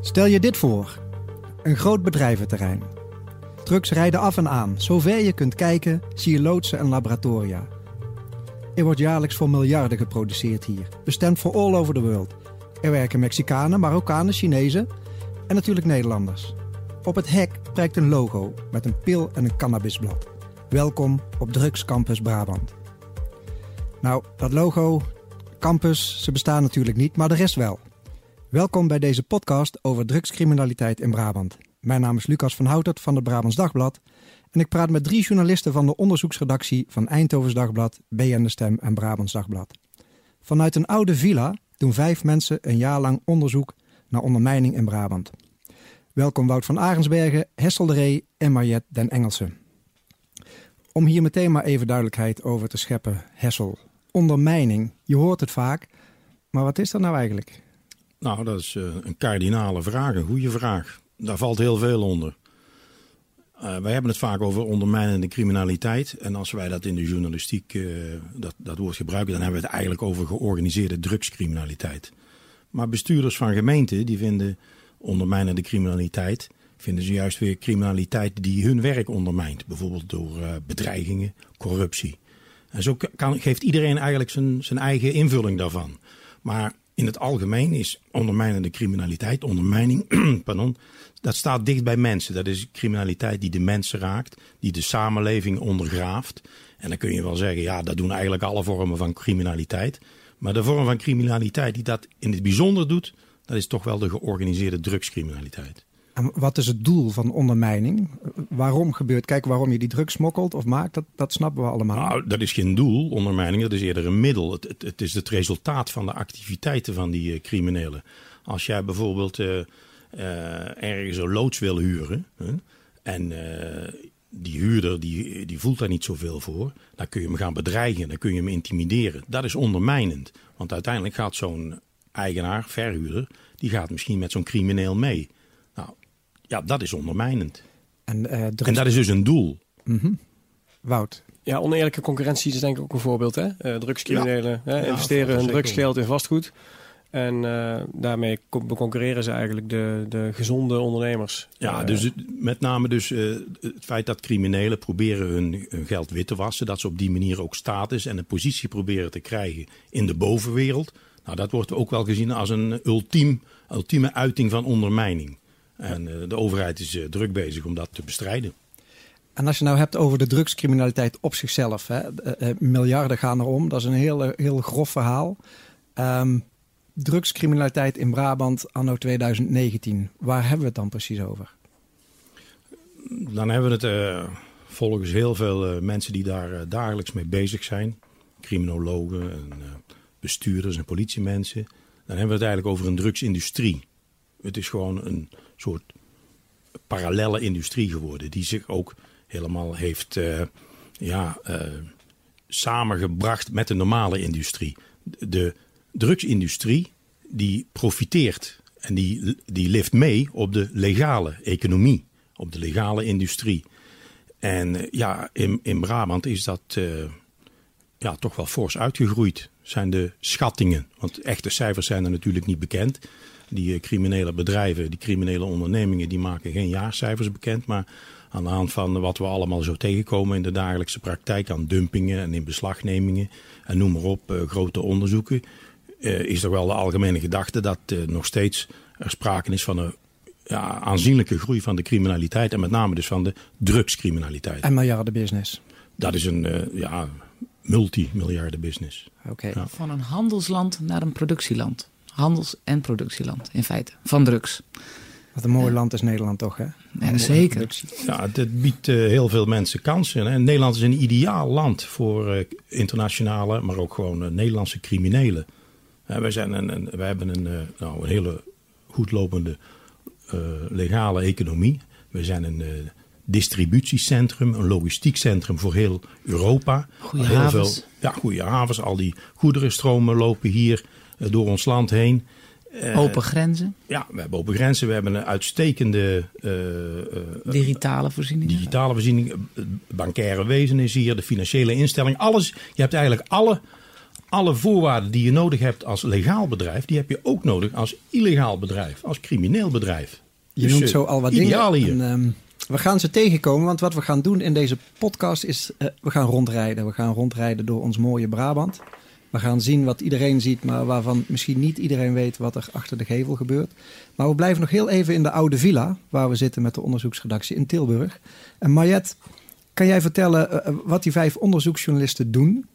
Stel je dit voor: een groot bedrijventerrein. Trucks rijden af en aan. Zover je kunt kijken, zie je loodsen en laboratoria. Er wordt jaarlijks voor miljarden geproduceerd hier, bestemd voor all over the world. Er werken Mexicanen, Marokkanen, Chinezen en natuurlijk Nederlanders. Op het hek prijkt een logo met een pil en een cannabisblad. Welkom op Drugs Campus Brabant. Nou, dat logo, campus, ze bestaan natuurlijk niet, maar de rest wel. Welkom bij deze podcast over drugscriminaliteit in Brabant. Mijn naam is Lucas van Houtert van het Brabants Dagblad. En ik praat met drie journalisten van de onderzoeksredactie van Eindhovens Dagblad, BN De Stem en Brabants Dagblad. Vanuit een oude villa doen vijf mensen een jaar lang onderzoek naar ondermijning in Brabant. Welkom Wout van Arensbergen, Hessel de Ree en Mariette den Engelse. Om hier meteen maar even duidelijkheid over te scheppen, Hessel. Ondermijning, je hoort het vaak, maar wat is dat nou eigenlijk? Nou, dat is uh, een kardinale vraag, een goede vraag. Daar valt heel veel onder. Uh, wij hebben het vaak over ondermijnende criminaliteit. En als wij dat in de journalistiek uh, dat, dat woord gebruiken, dan hebben we het eigenlijk over georganiseerde drugscriminaliteit. Maar bestuurders van gemeenten die vinden ondermijnende criminaliteit, vinden ze juist weer criminaliteit die hun werk ondermijnt. Bijvoorbeeld door bedreigingen, corruptie. En zo kan, geeft iedereen eigenlijk zijn, zijn eigen invulling daarvan. Maar in het algemeen is ondermijnende criminaliteit, ondermijning, pardon, dat staat dicht bij mensen. Dat is criminaliteit die de mensen raakt, die de samenleving ondergraaft. En dan kun je wel zeggen, ja, dat doen eigenlijk alle vormen van criminaliteit. Maar de vorm van criminaliteit die dat in het bijzonder doet, dat is toch wel de georganiseerde drugscriminaliteit. En wat is het doel van ondermijning? Waarom gebeurt? Kijk, waarom je die drugs smokkelt of maakt, dat, dat snappen we allemaal. Nou, dat is geen doel, ondermijning, dat is eerder een middel. Het, het, het is het resultaat van de activiteiten van die uh, criminelen. Als jij bijvoorbeeld uh, uh, ergens een loods wil huren en die huurder die, die voelt daar niet zoveel voor, dan kun je hem gaan bedreigen, dan kun je hem intimideren. Dat is ondermijnend, want uiteindelijk gaat zo'n eigenaar, verhuurder, die gaat misschien met zo'n crimineel mee. Ja, dat is ondermijnend. En, uh, drugs... en dat is dus een doel. Mm -hmm. Wout? Ja, oneerlijke concurrentie is denk ik ook een voorbeeld. Hè? Uh, drugscriminelen ja. hè? investeren hun drugsgeld in vastgoed. En uh, daarmee beconcurreren ze eigenlijk de, de gezonde ondernemers. Ja, dus met name dus uh, het feit dat criminelen proberen hun, hun, geld wit te wassen. Dat ze op die manier ook status en een positie proberen te krijgen in de bovenwereld. Nou, dat wordt ook wel gezien als een ultiem, ultieme uiting van ondermijning. En uh, de overheid is druk bezig om dat te bestrijden. En als je nou hebt over de drugscriminaliteit op zichzelf. Hè, miljarden gaan erom. Dat is een heel, heel grof verhaal. Um, drugscriminaliteit in Brabant anno 2019. Waar hebben we het dan precies over? Dan hebben we het uh, volgens heel veel uh, mensen die daar uh, dagelijks mee bezig zijn. Criminologen, en, bestuurders en politiemensen. Dan hebben we het eigenlijk over een drugsindustrie. Het is gewoon een soort parallelle industrie geworden. Die zich ook helemaal heeft ja, samengebracht met de normale industrie. De drugsindustrie die profiteert en die, die lift mee op de legale economie, op de legale industrie. En ja, in, in Brabant is dat ja, toch wel fors uitgegroeid, zijn de schattingen. Want echte cijfers zijn er natuurlijk niet bekend. Die uh, criminele bedrijven, die criminele ondernemingen, die maken geen jaarcijfers bekend. Maar aan de hand van wat we allemaal zo tegenkomen in de dagelijkse praktijk aan dumpingen en in beslagnemingen en noem maar op, uh, grote onderzoeken uh, is er wel de algemene gedachte dat uh, nog steeds er sprake is van een ja, aanzienlijke groei van de criminaliteit. En met name dus van de drugscriminaliteit. En miljardenbusiness. Dat is een uh, ja, multimiljarden business. Okay. Ja. Van een handelsland naar een productieland. Handels- en productieland in feite. Van drugs. Wat een mooi land is Nederland toch, hè? Ja, zeker. Ja, het biedt uh, heel veel mensen kansen. Hè? Nederland is een ideaal land voor uh, internationale, maar ook gewoon uh, Nederlandse criminelen. Wij, zijn een, een, wij hebben een, uh, nou, een hele goed lopende uh, legale economie. We zijn een uh, distributiecentrum, een logistiek centrum voor heel Europa. Goede heel havens. Veel, ja, goede havens. Al die goederenstromen lopen hier door ons land heen. Open grenzen? Ja, we hebben open grenzen. We hebben een uitstekende... digitale voorziening. Digitale voorziening. Bankaire wezen is hier. De financiële instelling. Alles. Je hebt eigenlijk alle alle voorwaarden die je nodig hebt als legaal bedrijf, die heb je ook nodig als illegaal bedrijf, als crimineel bedrijf. Je Dus, noemt eh, zo al wat ideaal dingen. hier. En, ehm, we gaan ze tegenkomen, want wat we gaan doen in deze podcast is... eh, we gaan rondrijden. We gaan rondrijden door ons mooie Brabant. We gaan zien wat iedereen ziet, maar waarvan misschien niet iedereen weet wat er achter de gevel gebeurt. Maar we blijven nog heel even in de oude villa, waar we zitten met de onderzoeksredactie in Tilburg. En Mariette, kan jij vertellen eh, wat die vijf onderzoeksjournalisten doen?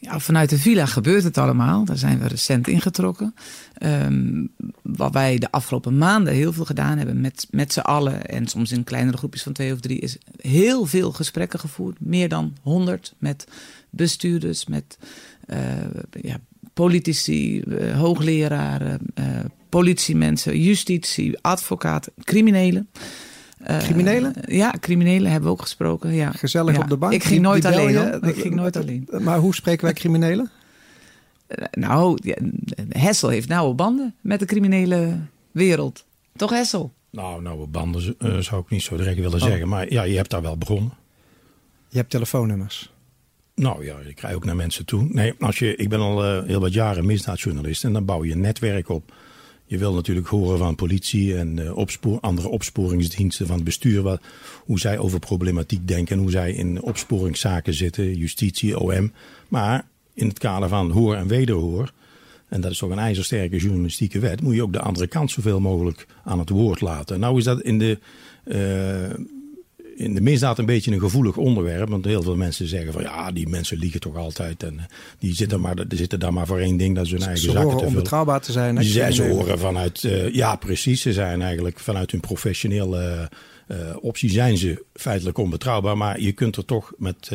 Ja, vanuit de villa gebeurt het allemaal. Daar zijn we recent ingetrokken. Ehm, wat wij de afgelopen maanden heel veel gedaan hebben met, met z'n allen... en soms in kleinere groepjes van twee of drie... is heel veel gesprekken gevoerd. Meer dan honderd met bestuurders, met eh, ja, politici, eh, hoogleraren... eh, politiemensen, justitie, advocaten, criminelen... Eh, Criminelen? ja, criminelen hebben we ook gesproken. Ja. Gezellig Ja. op de bank? Ik ging nooit alleen. Ik ging nooit alleen. Maar hoe spreken wij criminelen? Eh, Nou, ja, Hessel heeft nauwe banden met de criminele wereld. Toch Hessel? Nou, nou, banden eh, zou ik niet zo direct willen Oh. zeggen, maar ja, je hebt daar wel begonnen. Je hebt telefoonnummers. Nou ja, ik krijg ook naar mensen toe. Nee, als je, ik ben al eh, heel wat jaren misdaadjournalist en dan bouw je een netwerk op. Je wil natuurlijk horen van politie en eh, andere opsporingsdiensten van het bestuur. Wat, hoe zij over problematiek denken en hoe zij in opsporingszaken zitten, justitie, OM. Maar in het kader van hoor en wederhoor, en dat is toch een ijzersterke journalistieke wet, moet je ook de andere kant zoveel mogelijk aan het woord laten. Nou is dat in de, eh, in de misdaad een beetje een gevoelig onderwerp. Want heel veel mensen zeggen van ja, die mensen liegen toch altijd. En eh, die zitten, maar, die zitten daar maar voor één ding, dat is hun eigen Ze zakken horen te vullen. onbetrouwbaar te zijn. ze horen vanuit, eh, ja precies, ze zijn eigenlijk vanuit hun professionele eh, optie zijn ze feitelijk onbetrouwbaar. Maar je kunt er toch met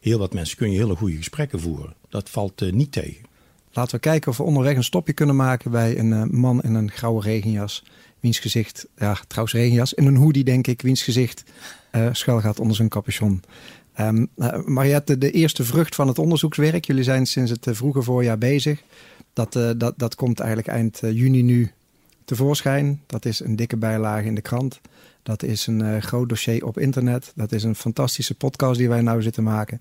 heel wat mensen kun je hele goede gesprekken voeren. Dat valt niet tegen. Laten we kijken of we onderweg een stopje kunnen maken bij een man in een grauwe regenjas. Wiens gezicht, ja trouwens regenjas, in een hoodie denk ik, wiens gezicht eh schuil gaat onder zijn capuchon. Ehm eh, Mariette, de eerste vrucht van het onderzoekswerk. Jullie zijn sinds het eh, vroege voorjaar bezig. Dat, dat, dat komt eigenlijk eind juni nu tevoorschijn. Dat is een dikke bijlage in de krant. Dat is een groot dossier op internet. Dat is een fantastische podcast die wij nou zitten maken.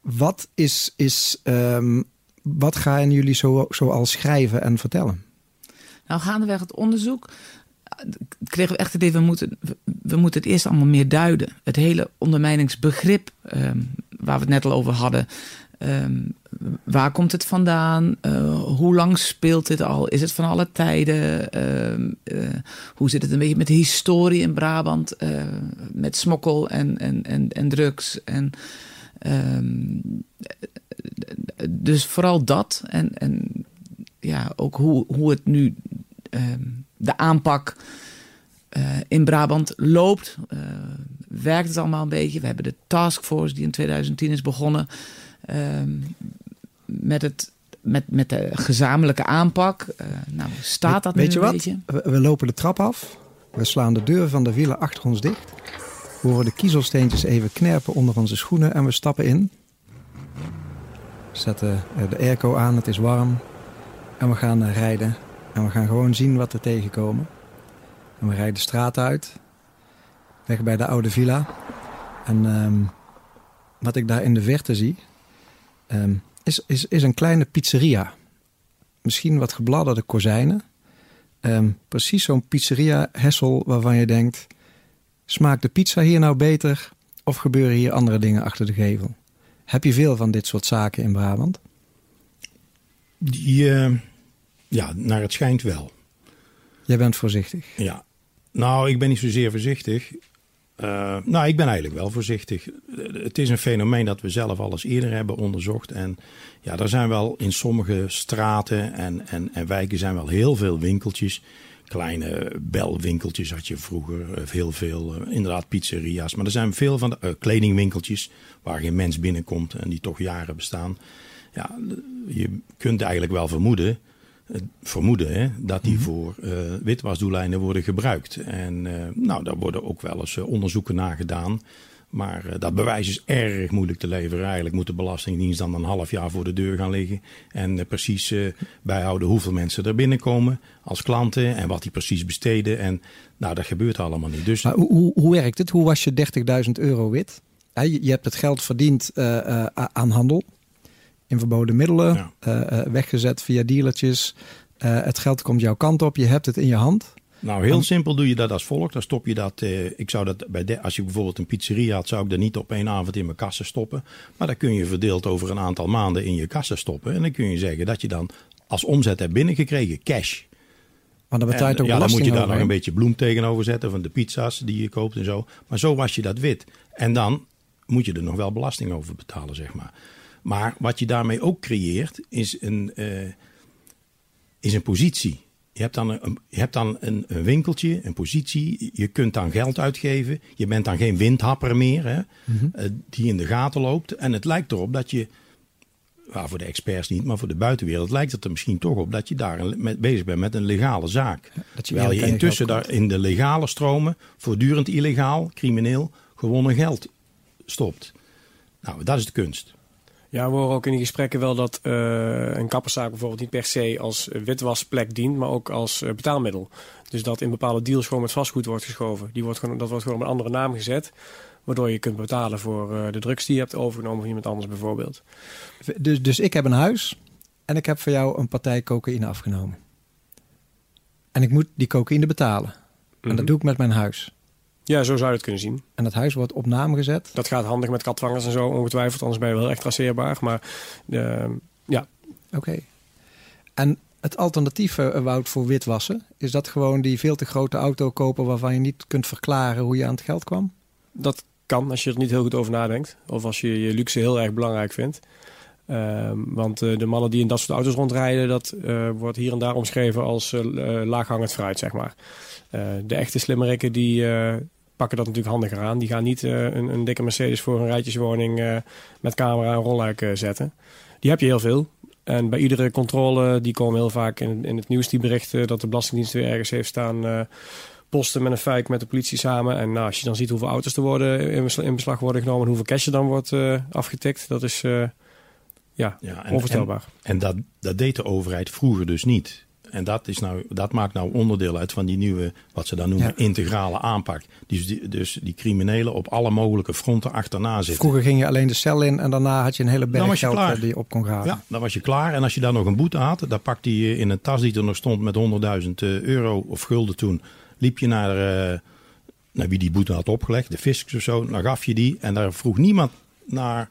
Wat is, is ehm, wat gaan jullie zo, zoal schrijven en vertellen? Nou, gaandeweg het onderzoek kregen we echt het idee, we moeten, we, moeten het eerst allemaal meer duiden. Het hele ondermijningsbegrip ehm, waar we het net al over hadden. Ehm, waar komt het vandaan? Eh, hoe lang speelt dit al? Is het van alle tijden? Ehm, eh, hoe zit het een beetje met de historie in Brabant? eh, met smokkel en, en, en, en drugs. En, dus vooral dat. En, en ja, ook hoe, hoe het nu de aanpak eh, in Brabant loopt. Eh, werkt het allemaal een beetje? We hebben de taskforce die in 2010 is begonnen. ehm, met, het, met, met de gezamenlijke aanpak. Eh, nou, staat dat Weet nu je een wat? beetje? We, we lopen de trap af. We slaan de deur van de villa achter ons dicht. We horen de kiezelsteentjes even knerpen onder onze schoenen en we stappen in. We zetten de airco aan, het is warm. En we gaan rijden. En we gaan gewoon zien wat we tegenkomen. En we rijden de straat uit. Weg bij de oude villa. En ehm, wat ik daar in de verte zie... ehm, is, is, is een kleine pizzeria. Misschien wat gebladderde kozijnen. Ehm, precies zo'n pizzeria Hessel waarvan je denkt... smaakt de pizza hier nou beter of gebeuren hier andere dingen achter de gevel? Heb je veel van dit soort zaken in Brabant? Die, ja, naar het schijnt wel. Jij bent voorzichtig. Ja. Nou, ik ben niet zozeer voorzichtig. Eh, nou, ik ben eigenlijk wel voorzichtig. Het is een fenomeen dat we zelf al eens eerder hebben onderzocht. En ja, er zijn wel in sommige straten en, en, en wijken zijn wel heel veel winkeltjes. Kleine belwinkeltjes had je vroeger, eh, heel veel, eh, inderdaad pizzeria's. Maar er zijn veel van de kledingwinkeltjes waar geen mens binnenkomt en die toch jaren bestaan. Ja, je kunt eigenlijk wel vermoeden eh, vermoeden hè, dat die voor eh, witwasdoeleinden worden gebruikt. En eh, nou, daar worden ook wel eens onderzoeken naar gedaan. Maar dat bewijs is erg moeilijk te leveren. Eigenlijk moet de Belastingdienst dan een half jaar voor de deur gaan liggen. En precies bijhouden hoeveel mensen er binnenkomen als klanten. En wat die precies besteden. En nou, dat gebeurt allemaal niet. Dus Maar hoe, hoe, hoe werkt het? Hoe was je 30.000 euro wit? Je, hebt het geld verdiend aan handel. In verboden middelen, ja. weggezet via dealertjes. het geld komt jouw kant op, je hebt het in je hand. Nou, heel simpel doe je dat als volgt. Dan stop je dat. ik zou dat bij de, als je bijvoorbeeld een pizzeria had, zou ik dat niet op één avond in mijn kassen stoppen. Maar dan kun je verdeeld over een aantal maanden in je kassen stoppen. En dan kun je zeggen dat je dan als omzet hebt binnengekregen, cash. Maar dan betaalt ook ja, dan moet je daar nog een beetje bloem tegenover zetten van de pizza's die je koopt en zo. Maar zo was je dat wit. En dan moet je er nog wel belasting over betalen, zeg maar. Maar wat je daarmee ook creëert, is een, uh, is een positie. Je hebt dan, een, je hebt dan een, een, winkeltje, een positie. Je kunt dan geld uitgeven. Je bent dan geen windhapper meer hè, mm die in de gaten loopt. En het lijkt erop dat je nou, voor de experts niet, maar voor de buitenwereld lijkt het er misschien toch op dat je daar met, bezig bent met een legale zaak. dat je Terwijl je intussen daar in de legale stromen voortdurend illegaal, crimineel, gewonnen geld stopt. Nou, dat is de kunst. Ja, we horen ook in die gesprekken wel dat uh, een kapperszaak bijvoorbeeld niet per se als witwasplek dient, maar ook als uh, betaalmiddel. Dus dat in bepaalde deals gewoon met vastgoed wordt geschoven. Die wordt gewoon, dat wordt gewoon op een andere naam gezet. Waardoor je kunt betalen voor uh, de drugs die je hebt overgenomen van iemand anders bijvoorbeeld. Dus, dus ik heb een huis en ik heb voor jou een partij cocaïne afgenomen. En ik moet die cocaïne betalen. En dat mhm. doe ik met mijn huis. Ja, zo zou je het kunnen zien. En dat huis wordt op naam gezet? Dat gaat handig met katvangers en zo, ongetwijfeld. Anders ben je wel echt traceerbaar. Maar uh, ja. Oké. En het alternatief, uh, Wout, voor witwassen... is dat gewoon die veel te grote auto kopen... waarvan je niet kunt verklaren hoe je aan het geld kwam? Dat kan als je er niet heel goed over nadenkt. Of als je je luxe heel erg belangrijk vindt. Ehm, want uh, de mannen die in dat soort auto's rondrijden, dat uh, wordt hier en daar omschreven als laaghangend fruit, zeg maar. de echte slimmerikken die pakken dat natuurlijk handiger aan. Die gaan niet een, een, dikke Mercedes voor een rijtjeswoning met camera en rolluik zetten. Die heb je heel veel. En bij iedere controle, die komen heel vaak in, in het nieuws die berichten dat de Belastingdienst weer ergens heeft staan posten met een fijk met de politie samen. En nou, als je dan ziet hoeveel auto's er worden in beslag worden genomen... en hoeveel cash er dan wordt uh, afgetikt, dat is uh, ja, ja en, onvoorstelbaar. En, en, dat, dat deed de overheid vroeger dus niet. En dat, is nou, dat maakt nou onderdeel uit van die nieuwe, wat ze dan noemen, integrale aanpak. Dus die, dus die criminelen op alle mogelijke fronten achterna zitten. Vroeger ging je alleen de cel in en daarna had je een hele berg geld klaar. die je op kon graven. Ja, dan was je klaar. En als je dan nog een boete had, dan pakte je in een tas die er nog stond met 100.000 eh, euro of gulden toen liep je naar, uh, naar wie die boete had opgelegd, de fiscus of zo, dan gaf je die. En daar vroeg niemand naar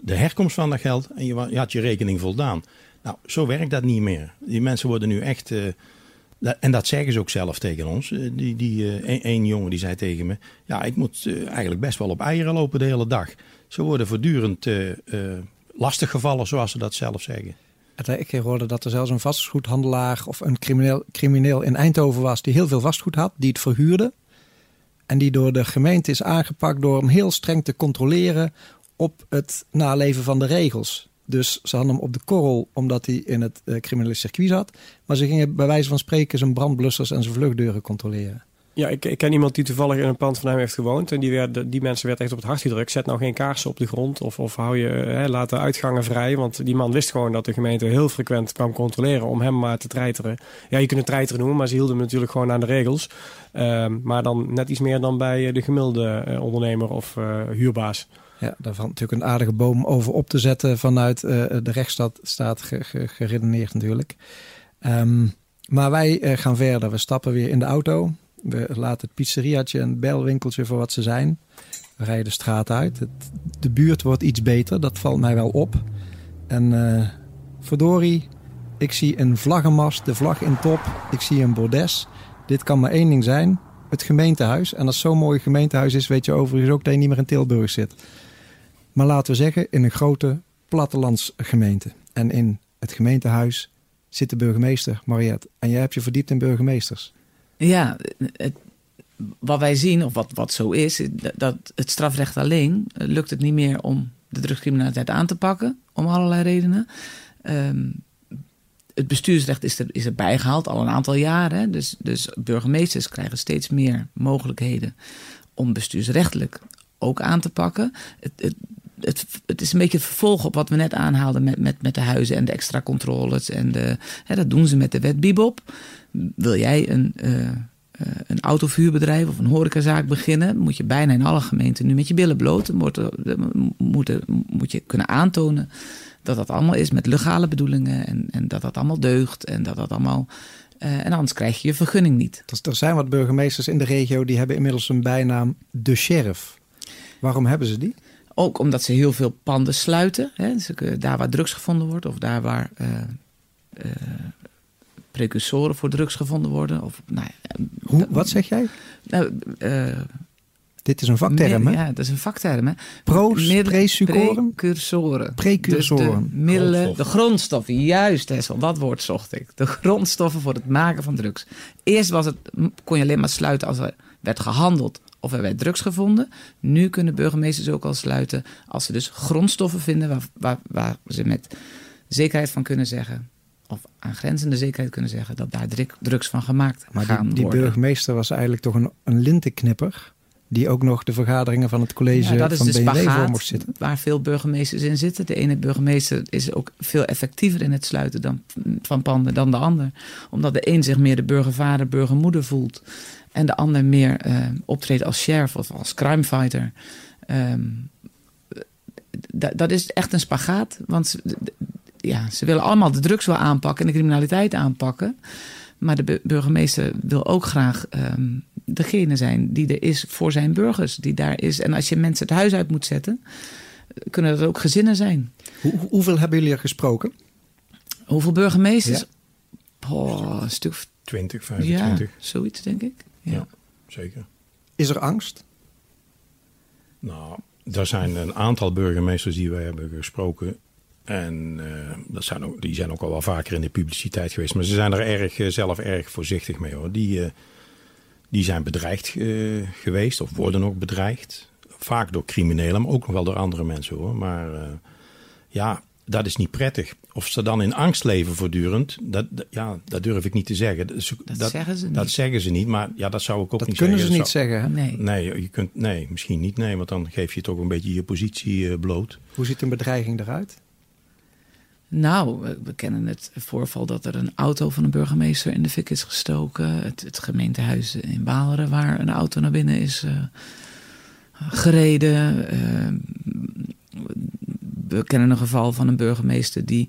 de herkomst van dat geld en je, je had je rekening voldaan. Nou, zo werkt dat niet meer. Die mensen worden nu echt. Uh, en dat zeggen ze ook zelf tegen ons. Uh, die, die, een, een, jongen die zei tegen me: Ja, ik moet eigenlijk best wel op eieren lopen de hele dag. Ze worden voortdurend lastiggevallen, zoals ze dat zelf zeggen. Ik hoorde dat er zelfs een vastgoedhandelaar of een crimineel, crimineel in Eindhoven was die heel veel vastgoed had, die het verhuurde. En die door de gemeente is aangepakt door hem heel streng te controleren op het naleven van de regels. Dus ze hadden hem op de korrel omdat hij in het uh, criminele circuit zat. Maar ze gingen bij wijze van spreken zijn brandblussers en zijn vluchtdeuren controleren. Ja, ik, ik, ken iemand die toevallig in een pand van hem heeft gewoond. En die, werd, die mensen werd echt op het hart gedrukt. Zet nou geen kaarsen op de grond. Of, of hou je, eh, hè, laat de uitgangen vrij. Want die man wist gewoon dat de gemeente heel frequent kwam controleren. Om hem maar te treiteren. Ja, je kunt het treiteren noemen. Maar ze hielden hem natuurlijk gewoon aan de regels. Ehm, maar dan net iets meer dan bij eh, de gemiddelde ondernemer of huurbaas. Ja, daar natuurlijk een aardige boom over op te zetten. Vanuit de rechtsstaat staat geredeneerd natuurlijk. Um, maar wij gaan verder. We stappen weer in de auto. We laten het pizzeriaatje en belwinkeltje voor wat ze zijn. We rijden de straat uit. De buurt wordt iets beter, dat valt mij wel op. En uh, verdorie, ik zie een vlaggenmast, de vlag in top. Ik zie een bordes. Dit kan maar één ding zijn, het gemeentehuis. En als zo'n mooi gemeentehuis is, weet je overigens ook dat je niet meer in Tilburg zit. Maar laten we zeggen, in een grote plattelandsgemeente. En in het gemeentehuis zit de burgemeester, Mariette. En jij hebt je verdiept in burgemeesters. Ja, het, wat wij zien, of wat, wat zo is, dat het strafrecht alleen lukt het niet meer om de drugscriminaliteit aan te pakken, om allerlei redenen. Ehm, het bestuursrecht is er, is er bijgehaald al een aantal jaren. Dus, dus burgemeesters krijgen steeds meer mogelijkheden om bestuursrechtelijk ook aan te pakken. Het, het, is een beetje het vervolg op wat we net aanhaalden met, met, met de huizen en de extra controles. En de, hè, dat doen ze met de wet Bibop. Wil jij een, uh, een autovuurbedrijf of een horecazaak beginnen, moet je bijna in alle gemeenten nu met je billen bloot. Moet, moet, moet je kunnen aantonen dat dat allemaal is met legale bedoelingen en, en dat dat allemaal deugt en dat dat allemaal. eh, en anders krijg je je vergunning niet. Er zijn wat burgemeesters in de regio die hebben inmiddels een bijnaam de sheriff. Waarom hebben ze die? Ook omdat ze heel veel panden sluiten. Hè? Dus, eh, daar waar drugs gevonden wordt of daar waar eh, eh, precursoren voor drugs gevonden worden. Of, nou, Hoe, wat zeg jij? nou, eh, Dit is een vakterm, hè? Ja, dat is een vakterm. Hè? Pro's? Precursoren. Precursoren. Dus de middelen, Grondstoffen. de grondstoffen. Juist, Hessel, dat woord zocht ik. De grondstoffen voor het maken van drugs. Eerst was het, kon je alleen maar sluiten als er werd gehandeld of er werd drugs gevonden. Nu kunnen burgemeesters ook al sluiten als ze dus grondstoffen vinden waar, waar, waar ze met zekerheid van kunnen zeggen, of aangrenzende zekerheid kunnen zeggen, dat daar drugs van gemaakt Maar gaan die, die worden. burgemeester was eigenlijk toch een, een lintenknipper... die ook nog de vergaderingen van het college Ja, van de BNW voor mocht zitten. waar veel burgemeesters in zitten. De ene burgemeester is ook veel effectiever in het sluiten dan, van panden dan de ander. Omdat de een zich meer de burgervader, burgermoeder voelt. En de ander meer eh, optreedt als sheriff of als crimefighter. D- dat is echt een spagaat. Want ze, ja, ze willen allemaal de drugs wel aanpakken en de criminaliteit aanpakken. Maar de bu- burgemeester wil ook graag ehm, degene zijn die er is voor zijn burgers. Die daar is. En als je mensen het huis uit moet zetten, kunnen dat ook gezinnen zijn. Hoe, hoe- hoeveel hebben jullie er gesproken? Hoeveel burgemeesters? Oh, een stuk. of- 20, Ja, 25. zoiets denk ik. Ja. Ja. Zeker. Is er angst? Nou, er zijn een aantal burgemeesters die wij hebben gesproken. En eh, dat zijn ook, die zijn ook al wel vaker in de publiciteit geweest. Maar ze zijn er erg, eh, zelf erg voorzichtig mee hoor. Die, eh, die zijn bedreigd eh, geweest of worden ook bedreigd. Vaak door criminelen, maar ook nog wel door andere mensen hoor. Maar eh, ja, dat is niet prettig. Of ze dan in angst leven voortdurend, dat, dat- ja, dat durf ik niet te zeggen. Dat, Dat zeggen ze Dat niet. zeggen ze niet, maar ja, dat zou ik ook Dat niet kunnen zeggen. ze Dat niet zou- zeggen. Hè? Nee. Nee, je kunt, nee, misschien niet. Nee, want dan geef je toch een beetje je positie eh, bloot. Hoe ziet een bedreiging eruit? Nou, we- we kennen het voorval dat er een auto van een burgemeester in de fik is gestoken. Het, het gemeentehuis in Waalre, waar een auto naar binnen is eh, gereden. Eh, we kennen een geval van een burgemeester die,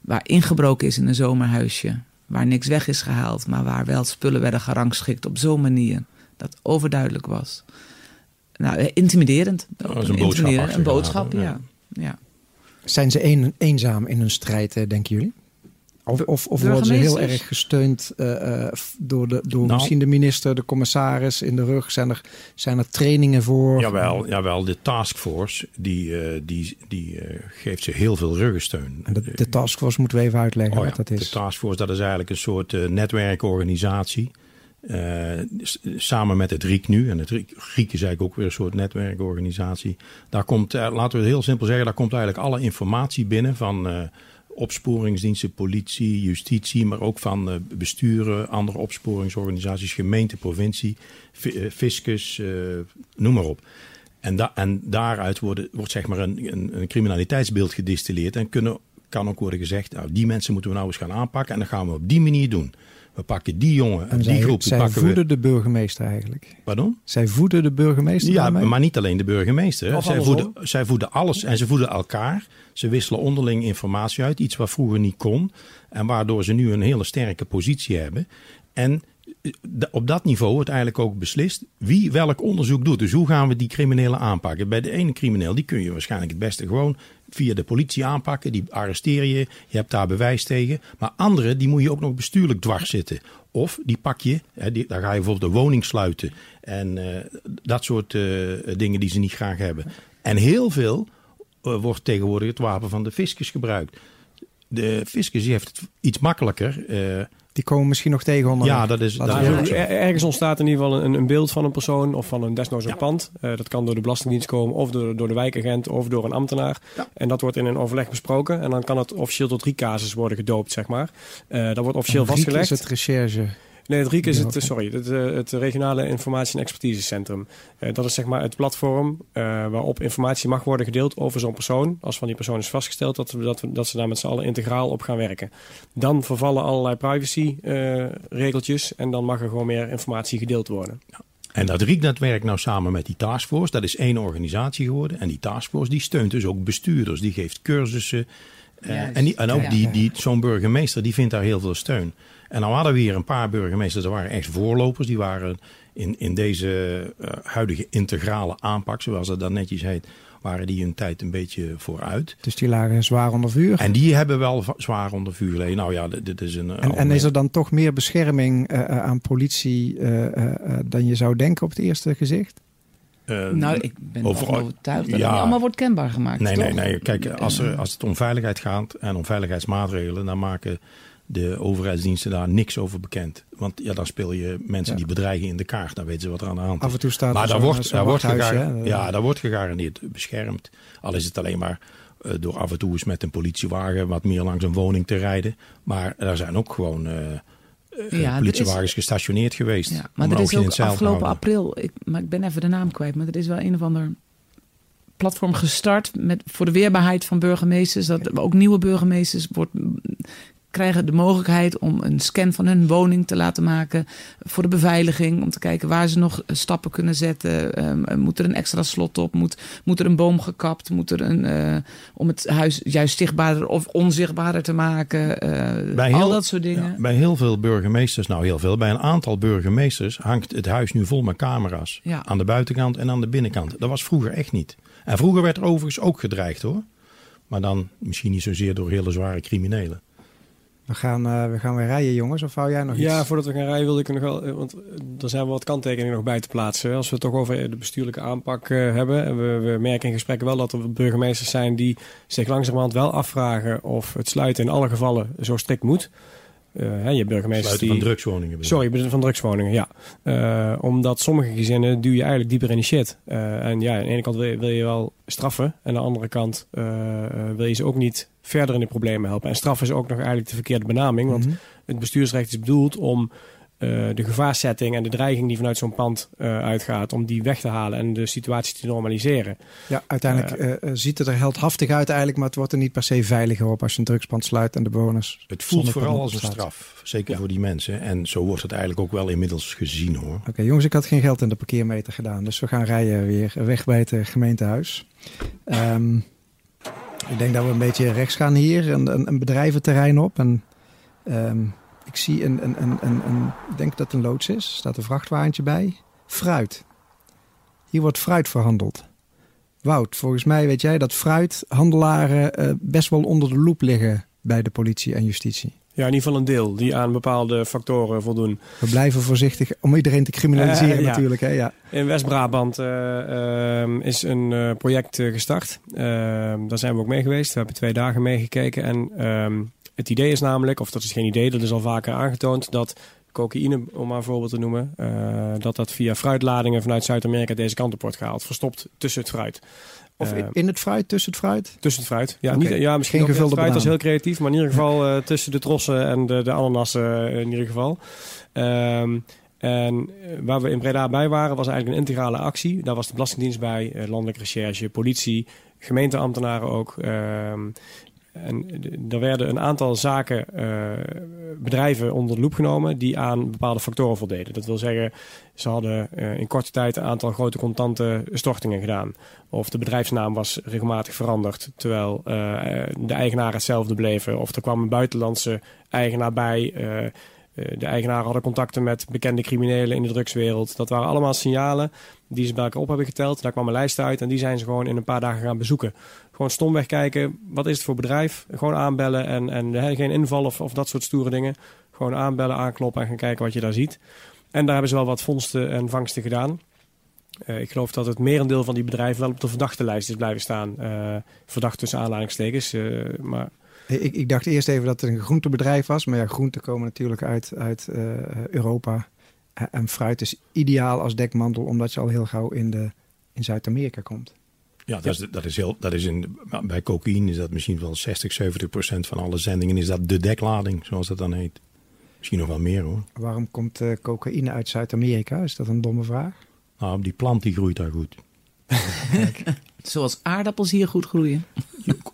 waar ingebroken is in een zomerhuisje. Waar niks weg is gehaald, maar waar wel spullen werden gerangschikt op zo'n manier dat overduidelijk was. Nou, eh, intimiderend. Dat was een Intimiderend, boodschap Een boodschap, ja. ja. Zijn ze een, eenzaam in hun strijd, eh, denken jullie? Of, of, of worden ze heel erg gesteund eh, eh, door, de, door Nou. misschien de minister, de commissaris in de rug? Zijn er, zijn er trainingen voor? Jawel, jawel de taskforce die, eh, die, die eh, geeft ze heel veel ruggensteun. En de, de taskforce moeten we even uitleggen Oh ja, wat dat De is. taskforce dat is eigenlijk een soort netwerkorganisatie. Eh, samen met het RIek nu. En het RIek, RIek is eigenlijk ook weer een soort netwerkorganisatie. Daar komt, eh, laten we het heel simpel zeggen, daar komt eigenlijk alle informatie binnen van eh, opsporingsdiensten, politie, justitie, maar ook van eh, besturen, andere opsporingsorganisaties, gemeente, provincie, eh, fiscus, eh, noem maar op. En, da- en daaruit worden, wordt zeg maar een, een, een criminaliteitsbeeld gedistilleerd en kunnen, kan ook worden gezegd, nou, die mensen moeten we nou eens gaan aanpakken en dat gaan we op die manier doen. We pakken die jongen en En die zij, groep, die zij pakken voeden we. de burgemeester eigenlijk. Pardon? Zij voeden de burgemeester Ja, daarmee? maar niet alleen de burgemeester. Zij voeden, zij voeden alles en ze voeden elkaar. Ze wisselen onderling informatie uit, iets wat vroeger niet kon. En waardoor ze nu een hele sterke positie hebben. En eh, op dat niveau wordt eigenlijk ook beslist wie welk onderzoek doet. Dus hoe gaan we die criminelen aanpakken? Bij de ene crimineel, die kun je waarschijnlijk het beste gewoon via de politie aanpakken. Die arresteer je, je hebt daar bewijs tegen. Maar andere, die moet je ook nog bestuurlijk dwars zitten. Of die pak je, hè, daar ga je bijvoorbeeld de woning sluiten. En eh, dat soort eh, dingen die ze niet graag hebben. En heel veel wordt tegenwoordig het wapen van de fiscus gebruikt. De fiscus die heeft het iets makkelijker. eh, Die komen misschien nog tegen onder. ja, dat is, dat is ook. Er- Ergens ontstaat in ieder geval een, een beeld van een persoon of van een desnoods een Ja. pand. Eh, dat kan door de Belastingdienst komen of door, door de wijkagent of door een ambtenaar. Ja. En dat wordt in een overleg besproken. En dan kan het officieel tot drie casus worden gedoopt, zeg maar. Eh, dat wordt officieel vastgelegd. is het recherche. Nee, het RIEK is het, sorry, het, eh, het regionale informatie- en expertisecentrum. Eh, dat is zeg maar het platform eh, waarop informatie mag worden gedeeld over zo'n persoon. Als van die persoon is vastgesteld dat, we, dat, we, dat ze daar met z'n allen integraal op gaan werken. Dan vervallen allerlei privacy eh, regeltjes en dan mag er gewoon meer informatie gedeeld worden. En dat RIEK-netwerk nou samen met die taskforce, dat is één organisatie geworden. En die taskforce die steunt dus ook bestuurders. Die geeft cursussen Eh, en die, en ook die, die, zo'n burgemeester die vindt daar heel veel steun. En dan hadden we hier een paar burgemeesters, dat waren echt voorlopers. Die waren in, in deze eh, huidige integrale aanpak, zoals het dan netjes heet, waren die hun tijd een beetje vooruit. Dus die lagen zwaar onder vuur. En die hebben wel zwaar onder vuur gelegen. Nou ja, dit, dit is een. En, en is er dan toch meer bescherming eh, eh, aan politie eh, eh, eh, dan je zou denken op het eerste gezicht? eh, Nou, ik ben Over- ervan overtuigd dat ja. het niet allemaal wordt kenbaar gemaakt. Nee, toch? nee, nee. Kijk, als, er, als het om veiligheid gaat en om veiligheidsmaatregelen, dan maken de overheidsdiensten daar niks over bekend. Want ja, dan speel je mensen Ja. die bedreigen in de kaart. Dan weten ze wat er aan de hand is. Af en toe staat maar er daar wordt, daar, wordt wachthuisje, gegaran- hè? ja, daar wordt gegarandeerd beschermd. Al is het alleen maar eh, door af en toe eens met een politiewagen wat meer langs een woning te rijden. Maar er zijn ook gewoon eh, eh, Ja, politiewagens gestationeerd geweest. Ja, maar er is ook afgelopen april, ik, maar ik ben even de naam kwijt, maar er is wel een of ander platform gestart met, voor de weerbaarheid van burgemeesters. Dat ook nieuwe burgemeesters wordt, krijgen de mogelijkheid om een scan van hun woning te laten maken voor de beveiliging. Om te kijken waar ze nog stappen kunnen zetten. Ehm, moet er een extra slot op? Moet, moet er een boom gekapt? Moet er een, eh, om het huis juist zichtbaarder of onzichtbaarder te maken? eh, Bij al heel- dat soort dingen. Ja, bij heel veel burgemeesters, nou heel veel, bij een aantal burgemeesters hangt het huis nu vol met camera's. Ja. Aan de buitenkant en aan de binnenkant. Dat was vroeger echt niet. En vroeger werd er overigens ook gedreigd hoor. Maar dan misschien niet zozeer door hele zware criminelen. We gaan, eh, we gaan weer rijden, jongens. Of hou jij nog iets? Ja, voordat we gaan rijden wilde ik er nog wel, eh, want er zijn wel wat kanttekeningen nog bij te plaatsen. Als we het toch over de bestuurlijke aanpak eh, hebben. En we, we merken in gesprekken wel dat er burgemeesters zijn die zich langzamerhand wel afvragen of het sluiten in alle gevallen zo strikt moet. Hè, je burgemeesters die... van drugswoningen. Sorry, van drugswoningen, ja. Eh, omdat sommige gezinnen duw je eigenlijk dieper in de shit. Eh, en ja, aan de ene kant wil je, wil je wel straffen. En aan de andere kant wil je ze ook niet verder in de problemen helpen. En straffen is ook nog eigenlijk de verkeerde benaming. Want Mhm. het bestuursrecht is bedoeld om de gevaarsetting en de dreiging die vanuit zo'n pand eh, uitgaat, om die weg te halen en de situatie te normaliseren. Ja, uiteindelijk eh, eh, ziet het er heldhaftig uit eigenlijk, maar het wordt er niet per se veiliger op als je een drugspand sluit en de bewoners. Het voelt vooral als een straf. Zeker Ja. voor die mensen. En zo wordt het eigenlijk ook wel inmiddels gezien hoor. Oké, jongens, ik had geen geld in de parkeermeter gedaan, dus we gaan rijden weer weg bij het eh, gemeentehuis. Ehm, ik denk dat we een beetje rechts gaan hier, een, een, een bedrijventerrein op. En ehm, ik zie een, een, een, een, een, ik denk dat het een loods is, er staat een vrachtwagentje bij. Fruit. Hier wordt fruit verhandeld. Wout, volgens mij weet jij dat fruithandelaren eh, best wel onder de loep liggen bij de politie en justitie. Ja, in ieder geval een deel die aan bepaalde factoren voldoen. We blijven voorzichtig om iedereen te criminaliseren Eh, ja. natuurlijk. Hè? Ja. In West-Brabant eh, ehm, is een project gestart. Ehm, daar zijn we ook mee geweest. We hebben twee dagen meegekeken. En ehm, het idee is namelijk, of dat is geen idee, dat is al vaker aangetoond, dat cocaïne, om maar een voorbeeld te noemen, eh, dat dat via fruitladingen vanuit Zuid-Amerika deze kant op wordt gehaald. Verstopt tussen het fruit. Of Eh, in het fruit, tussen het fruit. Tussen het fruit. Ja, niet, ja misschien Geen gevulde fruit, dat is heel creatief. Maar in ieder geval eh, tussen de trossen en de, de ananassen in ieder geval. Ehm, en waar we in Breda bij waren, was eigenlijk een integrale actie. Daar was de Belastingdienst bij, landelijke recherche, politie, gemeenteambtenaren ook. Ehm, en er werden een aantal zaken, eh, bedrijven onder de loep genomen die aan bepaalde factoren voldeden. Dat wil zeggen, ze hadden eh, in korte tijd een aantal grote contante stortingen gedaan. Of de bedrijfsnaam was regelmatig veranderd, terwijl eh, de eigenaar hetzelfde bleven. Of er kwam een buitenlandse eigenaar bij. de eigenaren hadden contacten met bekende criminelen in de drugswereld. Dat waren allemaal signalen die ze bij elkaar op hebben geteld. Daar kwam een lijst uit en die zijn ze gewoon in een paar dagen gaan bezoeken. Gewoon stomweg kijken, wat is het voor bedrijf? Gewoon aanbellen en, en geen inval of, of dat soort stoere dingen. Gewoon aanbellen, aankloppen en gaan kijken wat je daar ziet. En daar hebben ze wel wat vondsten en vangsten gedaan. Eh, ik geloof dat het merendeel van die bedrijven wel op de verdachte lijst is blijven staan. Eh, verdacht tussen aanhalingstekens. eh, maar Ik, ik dacht eerst even dat het een groentebedrijf was. Maar ja, groenten komen natuurlijk uit, uit Europa. En fruit is ideaal als dekmantel, omdat je al heel gauw in, de, in Zuid-Amerika komt. Ja, dat is, dat is heel, dat is in, bij cocaïne is dat misschien wel 60, 70 procent van alle zendingen. Is dat de deklading, zoals dat dan heet. Misschien nog wel meer hoor. Waarom komt eh, cocaïne uit Zuid-Amerika? Is dat een domme vraag? Nou, die plant die groeit daar goed. Zoals aardappels hier goed groeien.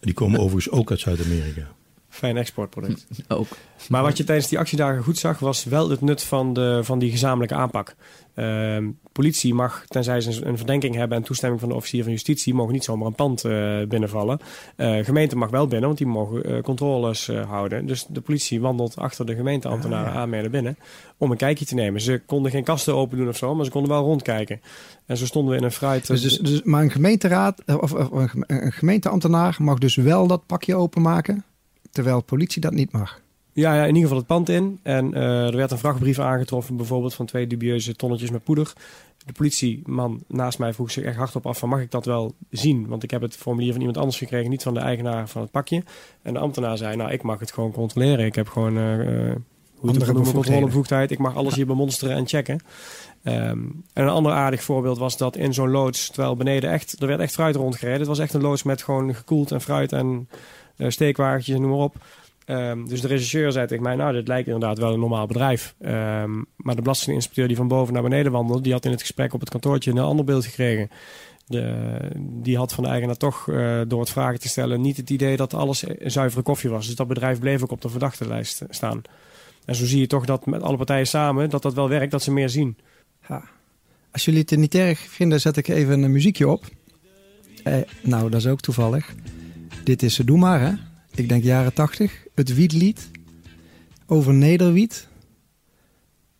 Die komen overigens ook uit Zuid-Amerika. Fijn exportproduct. Ook. Maar wat je tijdens die actiedagen goed zag, was wel het nut van, de, van die gezamenlijke aanpak. Ehm, politie mag, tenzij ze een verdenking hebben en toestemming van de officier van justitie, mogen niet zomaar een pand eh, binnenvallen. Uh, gemeente mag wel binnen, want die mogen uh, controles houden. Dus de politie wandelt achter de gemeenteambtenaren ah, aan naar binnen om een kijkje te nemen. Ze konden geen kasten open doen of zo, maar ze konden wel rondkijken. En zo stonden we in een fruit. Dus, dus, dus maar een gemeenteraad of, of een gemeenteambtenaar mag dus wel dat pakje openmaken, terwijl politie dat niet mag. Ja, ja, in ieder geval het pand in. En uh, er werd een vrachtbrief aangetroffen, bijvoorbeeld van twee dubieuze tonnetjes met poeder. De politieman naast mij vroeg zich echt hardop af van mag ik dat wel zien? Want ik heb het formulier van iemand anders gekregen, niet van de eigenaar van het pakje. En de ambtenaar zei, nou ik mag het gewoon controleren. Ik heb gewoon, uh, hoe het noemen, controlebevoegdheid. Ik mag alles hier bemonsteren en checken. Um, en een ander aardig voorbeeld was dat in zo'n loods, terwijl beneden echt, er werd echt fruit rondgereden. Het was echt een loods met gewoon gekoeld en fruit en uh, steekwagentjes en noem maar op. Um, dus de regisseur zei tegen mij, nou, dit lijkt inderdaad wel een normaal bedrijf. Um, maar de belastinginspecteur die van boven naar beneden wandelde, die had in het gesprek op het kantoortje een ander beeld gekregen. De, die had van de eigenaar toch uh, door het vragen te stellen niet het idee dat alles zuivere koffie was. Dus dat bedrijf bleef ook op de verdachte lijst staan. En zo zie je toch dat met alle partijen samen, dat dat wel werkt, dat ze meer zien. Als jullie het niet erg vinden, zet ik even een muziekje op. Eh, nou, dat is ook toevallig. Dit is Doe maar, hè? ik denk jaren tachtig, het wietlied over Nederwiet.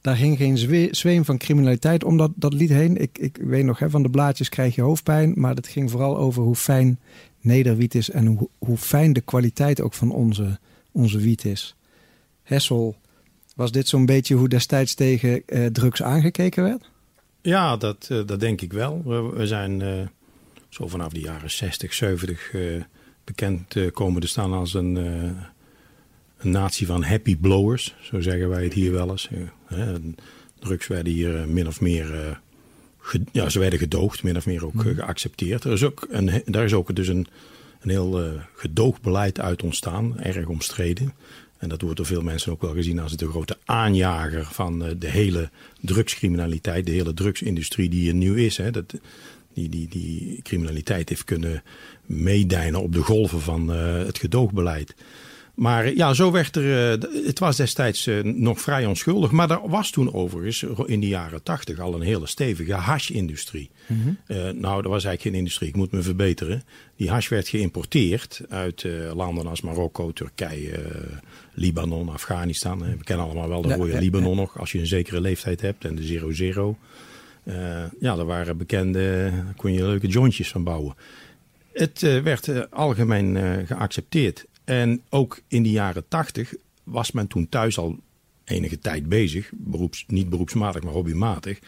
Daar ging geen zweem van criminaliteit om dat, dat lied heen. Ik, ik weet nog, hè, van de blaadjes krijg je hoofdpijn. Maar het ging vooral over hoe fijn Nederwiet is en hoe, hoe fijn de kwaliteit ook van onze, onze wiet is. Hessel, was dit zo'n beetje hoe destijds tegen eh, drugs aangekeken werd? Ja, dat, uh, dat denk ik wel. We, zijn uh, zo vanaf de jaren 60, 70 bekend uh, komen te staan als een, een natie van happy blowers. Zo zeggen wij het hier wel eens. Drugs werden hier min of meer... ja, ze werden gedoogd, min of meer ook mhm. geaccepteerd. Er is ook een, daar is ook dus een, een heel gedoogbeleid uit ontstaan, erg omstreden. En dat wordt door veel mensen ook wel gezien als de grote aanjager van de hele drugscriminaliteit, de hele drugsindustrie die er nu is. Hè. Dat, die, die, die criminaliteit heeft kunnen meedijnen op de golven van uh, het gedoogbeleid. Maar ja, zo werd er. Uh, het was destijds uh, nog vrij onschuldig. Maar er was toen overigens in de jaren tachtig al een hele stevige hash-industrie. Mm -hmm. nou, dat was eigenlijk geen industrie, ik moet me verbeteren. Die hash werd geïmporteerd uit landen als Marokko, Turkije, Libanon, Afghanistan. We kennen allemaal wel de rode ja, Libanon nog, als je een zekere leeftijd hebt en de zero zero. ja, er waren bekende, daar kon je leuke jointjes van bouwen. Het werd algemeen geaccepteerd. En ook in de jaren tachtig was men toen thuis al enige tijd bezig. Beroeps, niet beroepsmatig, maar hobbymatig.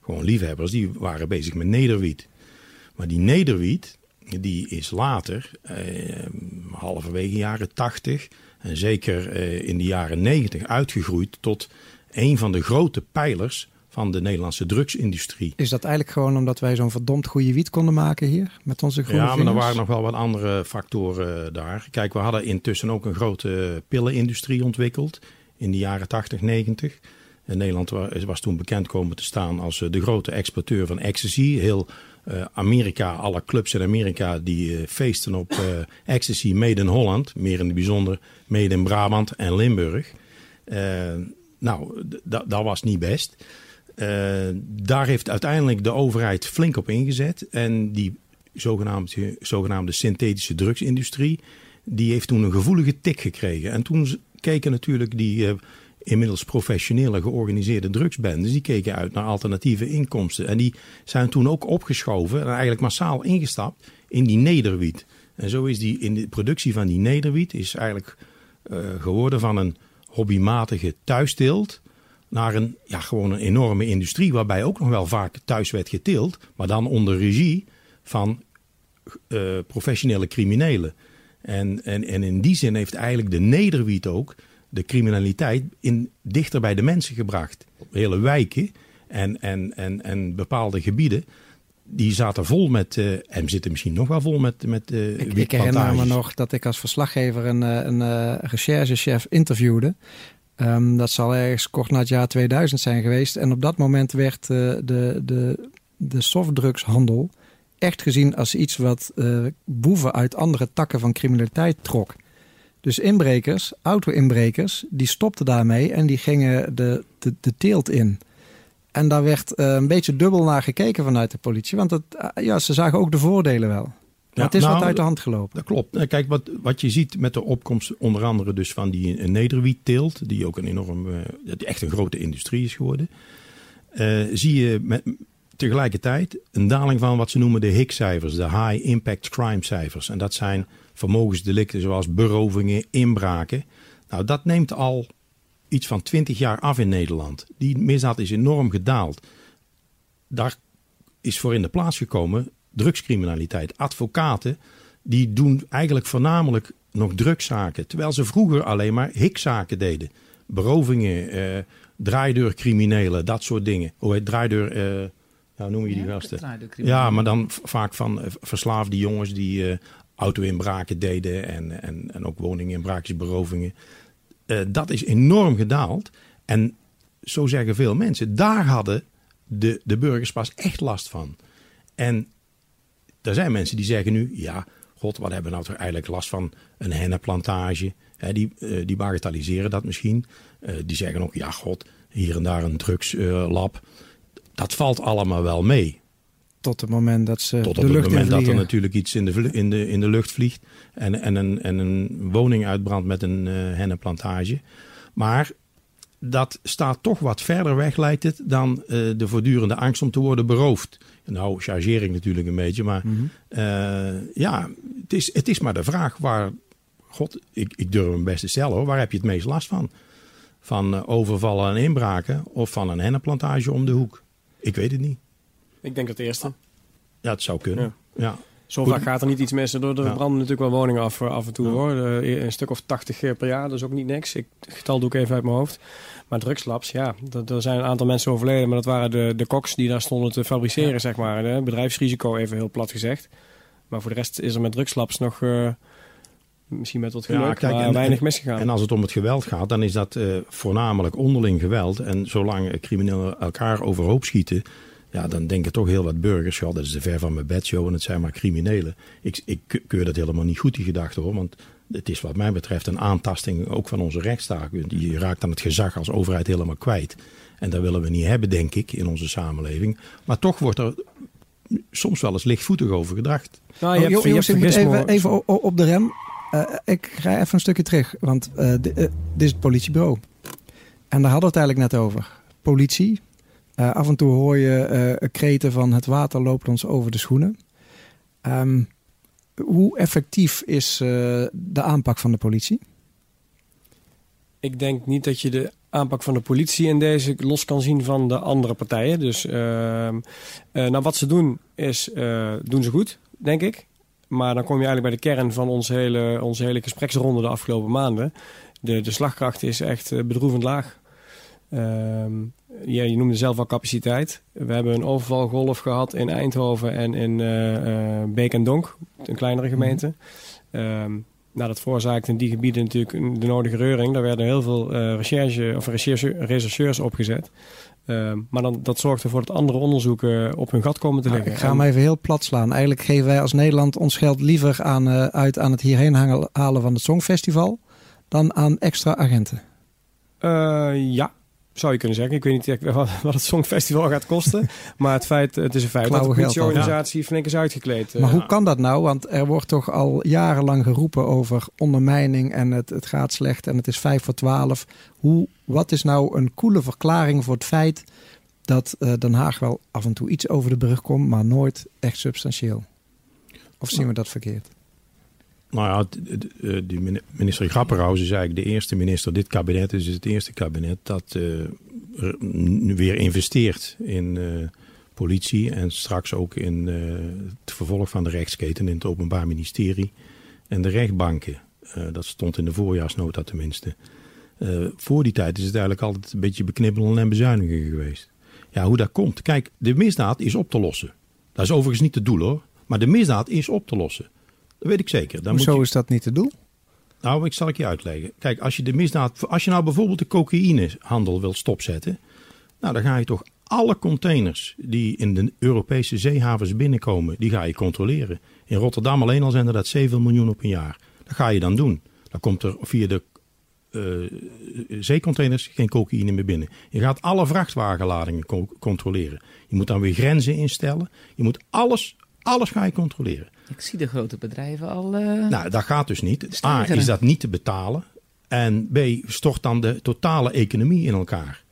Gewoon liefhebbers, die waren bezig met nederwiet. Maar die nederwiet, die is later, halverwege jaren tachtig... en zeker in de jaren negentig uitgegroeid tot een van de grote pijlers van de Nederlandse drugsindustrie. Is dat eigenlijk gewoon omdat wij zo'n verdomd goede wiet konden maken hier met onze groene Ja, maar er waren nog wel wat andere factoren daar. Kijk, we hadden intussen ook een grote pillenindustrie ontwikkeld in de jaren 80, 90. En Nederland was toen bekend komen te staan als eh, de grote exporteur van ecstasy. Heel uh, Amerika, alle clubs in Amerika die uh, feesten op ecstasy made in Holland. Meer in het bijzonder made in Brabant en Limburg. nou, dat was niet best. Uh, daar heeft uiteindelijk de overheid flink op ingezet. En die zogenaamde, zogenaamde synthetische drugsindustrie, die heeft toen een gevoelige tik gekregen. En toen keken natuurlijk die uh, inmiddels professionele georganiseerde drugsbendes, die keken uit naar alternatieve inkomsten. En die zijn toen ook opgeschoven en eigenlijk massaal ingestapt in die nederwiet. En zo is die in de productie van die nederwiet is eigenlijk uh, geworden van een hobbymatige thuisteelt naar een, ja, gewoon een enorme industrie, waarbij ook nog wel vaak thuis werd geteeld, maar dan onder regie van uh, professionele criminelen. En, en, en in die zin heeft eigenlijk de nederwiet ook de criminaliteit in, dichter bij de mensen gebracht. Hele wijken en, en, en, en bepaalde gebieden die zaten vol met, uh, en zitten misschien nog wel vol met, met uh, ik, ik herinner me nog dat ik als verslaggever een, een, een recherchechef interviewde. Um, dat zal ergens kort na het jaar 2000 zijn geweest. En op dat moment werd uh, de, de, de softdrugshandel echt gezien als iets wat uh, boeven uit andere takken van criminaliteit trok. Dus inbrekers, auto-inbrekers, die stopten daarmee en die gingen de, de, de teelt in. En daar werd eh, een beetje dubbel naar gekeken vanuit de politie. Want het, eh, ja, ze zagen ook de voordelen wel. Maar het is nou, wat uit de hand gelopen. Dat klopt. Eh, Kijk, wat, wat je ziet met de opkomst onder andere dus van die eh, nederwietteelt, die ook een enorm, eh, die echt een grote industrie is geworden, zie je met, tegelijkertijd een daling van wat ze noemen de HIC-cijfers, de High Impact Crime cijfers. En dat zijn vermogensdelicten zoals berovingen, inbraken. Nou, dat neemt al iets van 20 jaar af in Nederland. Die misdaad is enorm gedaald. Daar is voor in de plaats gekomen drugscriminaliteit. Advocaten die doen eigenlijk voornamelijk nog drugszaken. Terwijl ze vroeger alleen maar hikzaken deden. Berovingen, eh, draaideurcriminelen, dat soort dingen. Hoe heet draaideur... Eh, nou, noem je die gasten? Ja, maar dan vaak van eh, verslaafde jongens die eh, auto-inbraken deden en, en, en ook woninginbraakjes, berovingen. Eh, dat is enorm gedaald. En zo zeggen veel mensen, daar hadden de, de burgers pas echt last van. En er zijn mensen die zeggen nu, ja, god, wat hebben we nou toch eigenlijk last van een hennepplantage? Hè, die, eh, die bagatelliseren dat misschien. Eh, die zeggen ook, ja, god, hier en daar een drugslab. dat valt allemaal wel mee. Tot het moment dat ze Tot de op het lucht in moment dat er natuurlijk iets in de, in de, in de lucht vliegt. En, en, een, en een woning uitbrandt met een hennenplantage. Maar dat staat toch wat verder weg, lijkt het, dan eh, de voortdurende angst om te worden beroofd. Nou, chargeer ik natuurlijk een beetje, maar Mhm. eh, ja, het is, het is maar de vraag waar, god, ik, ik durf hem best te stellen hoor, waar heb je het meest last van? Van eh, overvallen en inbraken of van een hennenplantage om de hoek? Ik weet het niet. Ik denk het eerste. Ja, het zou kunnen. Ja. Zo vaak gaat er niet iets mis. Er, er Ja. branden natuurlijk wel woningen af, eh, af en toe Ja. hoor. Eh, Een stuk of 80 keer per jaar, dat is ook niet niks. Ik, het getal doe ik even uit mijn hoofd. Maar drugslabs, ja, er zijn een aantal mensen overleden. Maar dat waren de, de koks die daar stonden te fabriceren, zeg maar. Hè. Bedrijfsrisico, even heel plat gezegd. Maar voor de rest is er met drugslabs nog... eh, misschien met wat Ja, geluk, kijk, en- weinig misgegaan. En als het om het geweld gaat, dan is dat eh, voornamelijk onderling geweld. En zolang eh, criminelen elkaar overhoop schieten, ja, dan denken toch heel wat burgers, ja, dat is de ver van mijn bedshow en het zijn maar criminelen. Ik, ik ke- keur dat helemaal niet goed, die gedachte hoor, want het is wat mij betreft een aantasting ook van onze rechtsstaat. Je raakt dan het gezag als overheid helemaal kwijt. En dat willen we niet hebben, denk ik, in onze samenleving. Maar toch wordt er soms wel eens lichtvoetig over gedacht. nou, Oh, je hebt, je vergist, even, maar- even op de rem. Eh, ik ga even een stukje terug, want eh, eh, dit is het politiebureau. En daar hadden we het eigenlijk net over. Politie. Eh, af en toe hoor je eh, kreten van het water loopt ons over de schoenen. Ehm, hoe effectief is eh, de aanpak van de politie? Ik denk niet dat je de aanpak van de politie in deze los kan zien van de andere partijen. Dus ehm, eh, nou, wat ze doen, is doen ze goed, denk ik. Maar dan kom je eigenlijk bij de kern van onze hele, onze hele gespreksronde de afgelopen maanden. De, de slagkracht is echt bedroevend laag. Ehm, ja, je noemde zelf al capaciteit. We hebben een overvalgolf gehad in Eindhoven en in eh, Beek en Donk, een kleinere gemeente. Ehm, nou, dat veroorzaakte in die gebieden natuurlijk de nodige reuring. Daar werden heel veel eh, recherche, of recherche, rechercheurs opgezet. Ehm, maar dan, dat zorgt ervoor dat andere onderzoeken op hun gat komen te Nou, liggen. ik ga hem En- even heel plat slaan. Eigenlijk geven wij als Nederland ons geld liever aan, uit aan het hierheen hangen- halen van het Songfestival dan aan extra agenten. Ja, zou je kunnen zeggen. Ik weet niet wat, het Songfestival gaat kosten. maar het, feit, het is een feit dat de politieorganisatie flink is uitgekleed. eh. Maar hoe kan dat nou? Want er wordt toch al jarenlang geroepen over ondermijning en het, het gaat slecht en het is 5 voor 12. Hoe, wat is nou een coole verklaring voor het feit dat eh, Den Haag wel af en toe iets over de brug komt, maar nooit echt substantieel? Of zien we dat verkeerd? Nou ja, eh, die mini- minister Grapperhaus is eigenlijk de eerste minister. Dit kabinet is het eerste kabinet dat nu weer investeert in eh, politie. En straks ook in het vervolg van de rechtsketen in het Openbaar Ministerie. En de rechtbanken. Dat stond in de voorjaarsnota tenminste. Voor die tijd is het eigenlijk altijd een beetje beknibbelen en bezuinigen geweest. Ja, hoe dat komt. Kijk, de misdaad is op te lossen. Dat is overigens niet het doel hoor. Maar de misdaad is op te lossen. Dat weet ik zeker. Dan moet je- is dat niet het doel? nou, ik zal ik je uitleggen. Kijk, als je de misdaad, als je nou bijvoorbeeld de cocaïnehandel wilt stopzetten, nou dan ga je toch alle containers die in de Europese zeehavens binnenkomen, die ga je controleren. In Rotterdam alleen al zijn er dat 7 miljoen op een jaar. Dat ga je dan doen. Dan komt er via de uh, zeecontainers geen cocaïne meer binnen. Je gaat alle vrachtwagenladingen controleren. Je moet dan weer grenzen instellen. Je moet alles, alles ga je controleren. Ik zie de grote bedrijven al. Uh, nou, dat gaat dus niet. A, is dat niet te betalen. En B, stort dan de totale economie in elkaar.